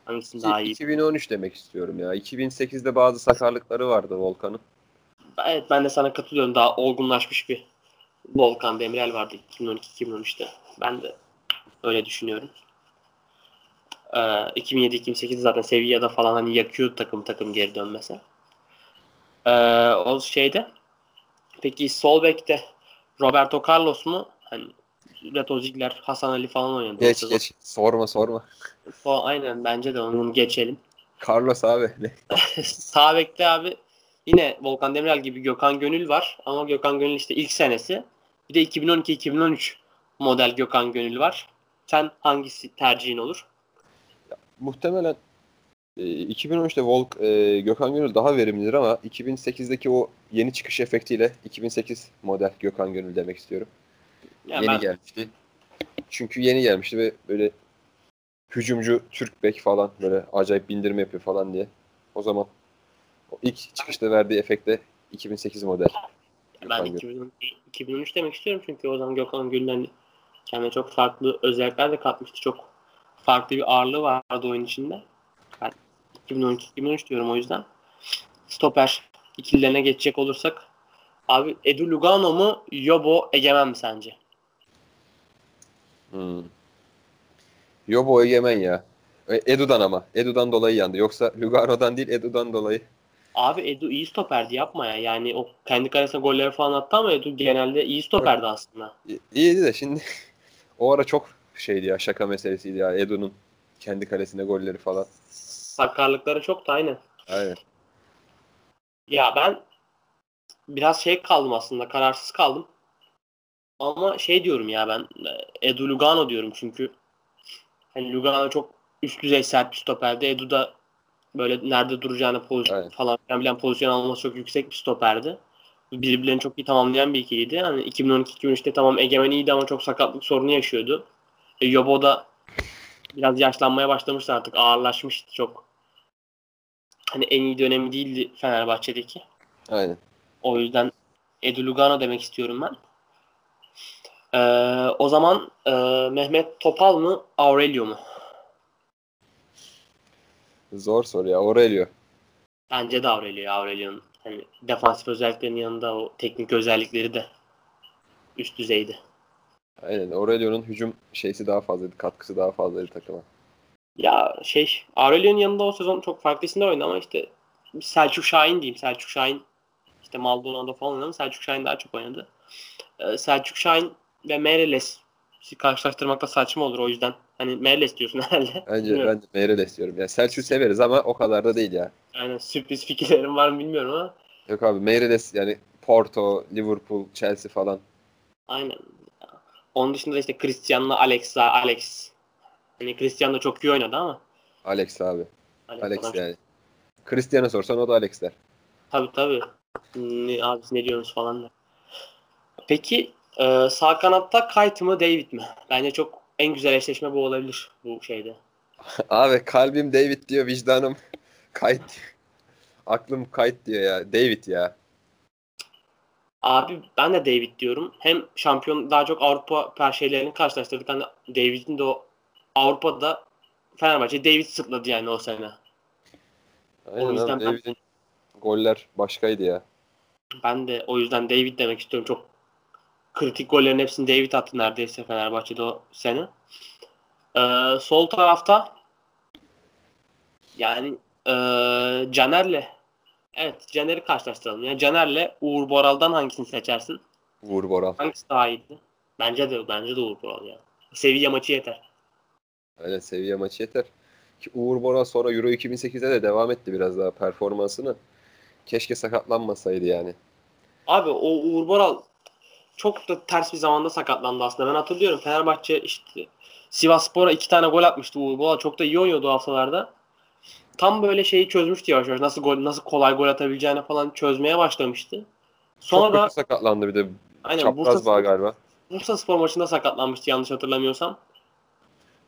Hangisinin daha iyi? 2013 demek istiyorum ya. 2008'de bazı sakarlıkları vardı Volkan'ın. Evet ben de sana katılıyorum. Daha olgunlaşmış bir Volkan Demirel vardı 2012-2013'te. Ben de öyle düşünüyorum. Ee, 2007-2008 zaten Sevilla'da falan hani yakıyordu takım takım geri dönmese. Ee, o şeyde peki sol bekte Roberto Carlos mu? Hani Reto Ziegler, Hasan Ali falan oynadı. Geç geç. Sorma sorma. O, aynen bence de onu geçelim. Carlos abi. Sağ bekte abi yine Volkan Demirel gibi Gökhan Gönül var. Ama Gökhan Gönül işte ilk senesi. Bir de 2012-2013 model Gökhan Gönül var. Sen hangisi tercihin olur? Muhtemelen e, 2013'te Volk e, Gökhan Gönül daha verimlidir ama 2008'deki o yeni çıkış efektiyle 2008 model Gökhan Gönül demek istiyorum. Ya yeni ben, gelmişti. Çünkü yeni gelmişti ve böyle hücumcu Türk bek falan böyle acayip bindirme yapıyor falan diye. O zaman o ilk çıkışta verdiği efekte 2008 model. ben Gökhan 2013, 2013 demek istiyorum çünkü o zaman Gökhan hani kendine çok farklı özellikler de katmıştı. Çok farklı bir ağırlığı vardı oyun içinde. Ben 2012-2013 diyorum o yüzden. Stoper ikililerine geçecek olursak abi Edu Lugano mu Yobo Egemen mi sence? Hmm. Yobo Egemen ya. E, Edu'dan ama. Edu'dan dolayı yandı. Yoksa Lugano'dan değil Edu'dan dolayı. Abi Edu iyi stoperdi yapma ya. Yani o kendi kalesine golleri falan attı ama Edu genelde iyi stoperdi aslında. İ- İyiydi de şimdi o ara çok şeydi ya şaka meselesiydi ya Edu'nun kendi kalesine golleri falan. Sakarlıkları çok da aynen. Aynen. Ya ben biraz şey kaldım aslında kararsız kaldım. Ama şey diyorum ya ben Edu Lugano diyorum çünkü hani Lugano çok üst düzey sert bir stoperdi. Edu da böyle nerede duracağını pozisyon Aynen. falan bilen pozisyon alması çok yüksek bir stoperdi. Birbirlerini çok iyi tamamlayan bir ikiliydi. Hani 2012-2013'te tamam Egemen iyiydi ama çok sakatlık sorunu yaşıyordu. E, Yobo da biraz yaşlanmaya başlamıştı artık. Ağırlaşmıştı çok. Hani en iyi dönemi değildi Fenerbahçe'deki. Aynen. O yüzden Edu Lugano demek istiyorum ben. Ee, o zaman e, Mehmet Topal mı Aurelio mu? Zor soru ya. Aurelio. Bence de Aurelio. Aurelio'nun hani defansif özelliklerinin yanında o teknik özellikleri de üst düzeydi. Aynen. Aurelio'nun hücum şeysi daha fazlaydı. Katkısı daha fazlaydı takıma. Ya şey Aurelio'nun yanında o sezon çok farklı isimler oynadı ama işte Selçuk Şahin diyeyim. Selçuk Şahin işte Maldonado falan oynadı. Selçuk Şahin daha çok oynadı. Ee, Selçuk Şahin ve Meireles karşılaştırmakta saçma olur o yüzden. Hani Meireles diyorsun herhalde. Bence Bilmiyorum. ben de Meireles diyorum. Yani Selçuk'u severiz ama o kadar da değil ya. Aynen sürpriz fikirlerim var mı bilmiyorum ama Yok abi Meireles yani Porto, Liverpool, Chelsea falan. aynen. Onun dışında işte Cristiano'la Alex, Alex. Hani Cristiano çok iyi oynadı ama. Alex abi. Alex, Alex yani. Cristiano sorsan o da Alex der. Tabii tabii. Ne, abi siz ne diyorsunuz falan da. Peki e, sağ kanatta Kite mı David mi? Bence çok en güzel eşleşme bu olabilir bu şeyde. Abi kalbim David diyor, vicdanım kayıt. Aklım kayıt diyor ya. David ya. Abi ben de David diyorum. Hem şampiyon daha çok Avrupa şeylerini karşılaştırdık. Hani David'in de o Avrupa'da Fenerbahçe David sırtladı yani o sene. Aynen O yüzden abi, ben- David'in goller başkaydı ya. Ben de o yüzden David demek istiyorum. Çok kritik gollerin hepsini David attı neredeyse Fenerbahçe'de o sene. Ee, sol tarafta yani ee, Caner'le evet Caner'i karşılaştıralım. Yani Caner'le Uğur Boral'dan hangisini seçersin? Uğur Boral. Hangisi daha iyiydi? Bence de bence de Uğur Boral ya. Sevilla maçı yeter. Öyle seviye maçı yeter. Ki Uğur Boral sonra Euro 2008'de de devam etti biraz daha performansını. Keşke sakatlanmasaydı yani. Abi o Uğur Boral çok da ters bir zamanda sakatlandı aslında. Ben hatırlıyorum Fenerbahçe işte Sivas Spor'a iki tane gol atmıştı Uğur Çok da iyi oynuyordu o haftalarda. Tam böyle şeyi çözmüştü yavaş yavaş. Nasıl gol, nasıl kolay gol atabileceğini falan çözmeye başlamıştı. Sonra Çok da kötü sakatlandı bir de. aynen Çapraz Bursa, bağ galiba. Bursa Spor maçında sakatlanmıştı yanlış hatırlamıyorsam.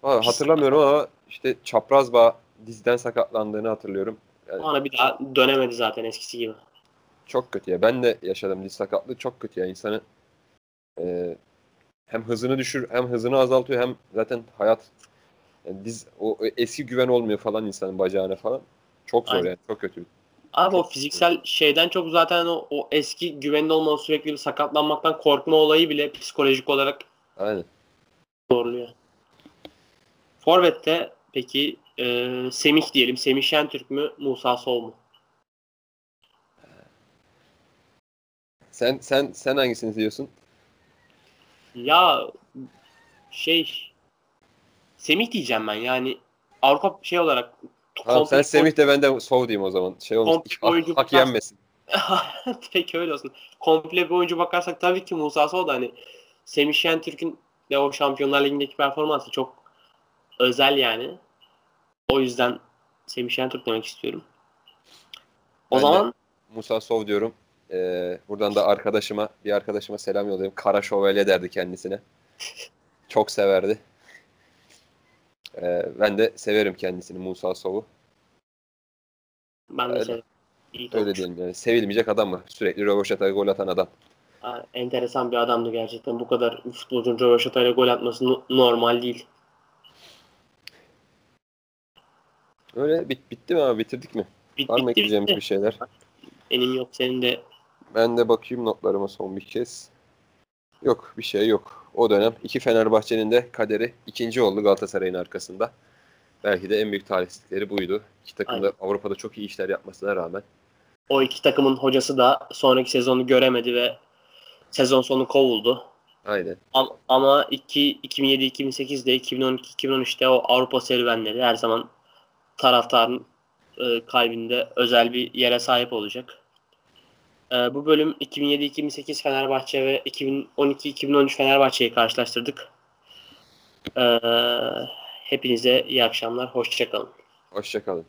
Ha, hatırlamıyorum ama işte çapraz bağ dizden sakatlandığını hatırlıyorum. Yani Sonra bir daha dönemedi zaten eskisi gibi. çok kötü ya. Ben de yaşadım diz sakatlığı çok kötü ya. İnsanı e, hem hızını düşür hem hızını azaltıyor hem zaten hayat yani diz o eski güven olmuyor falan insanın bacağına falan. Çok zor Aynen. yani. Çok kötü. Abi o fiziksel şeyden çok zaten o, o eski güvenli olmanın sürekli bir sakatlanmaktan korkma olayı bile psikolojik olarak Aynen. zorluyor. Forvet'te peki e, Semih diyelim. Semih Şentürk mü? Musa Sol mu? Sen sen sen hangisini diyorsun? Ya şey Semih diyeceğim ben yani Avrupa şey olarak Tamam sen Semih de ben de Sov diyeyim o zaman. Şey olmuş. Hak, hak yenmesin. Peki öyle olsun. Komple bir oyuncu bakarsak tabii ki Musa Sol da hani Semih Şentürk'ün de o Şampiyonlar Ligi'ndeki performansı çok özel yani. O yüzden Semih Şentürk demek istiyorum. O Ben zaman Musa Sov diyorum. Ee, buradan da arkadaşıma, bir arkadaşıma selam yollayayım. Kara Şövalye derdi kendisine. Çok severdi. Ee, ben de severim kendisini Musa Sov'u. ben de Öyle. iyi Öyle diyelim yani. Sevilmeyecek adam mı? Sürekli röveşata gol atan adam. Ha, Enteresan bir adamdı gerçekten. Bu kadar futbolcunun röveşatayla gol atması no- normal değil. Öyle bit, bitti mi abi? Bitirdik mi? Bit, Var mı ekleyeceğimiz bitti. bir şeyler? Benim yok. Senin de Ben de bakayım notlarıma son bir kez. Yok bir şey yok. O dönem iki Fenerbahçe'nin de kaderi ikinci oldu Galatasaray'ın arkasında. Belki de en büyük talihsizlikleri buydu. İki takım da. Avrupa'da çok iyi işler yapmasına rağmen. o iki takımın hocası da sonraki sezonu göremedi ve sezon sonu kovuldu. Aynen. Am- Ama iki- 2007-2008'de 2012-2013'te o Avrupa serüvenleri her zaman taraftarın e, kalbinde özel bir yere sahip olacak. E, bu bölüm 2007-2008 Fenerbahçe ve 2012-2013 Fenerbahçe'yi karşılaştırdık. E, hepinize iyi akşamlar. Hoşçakalın. Hoşçakalın.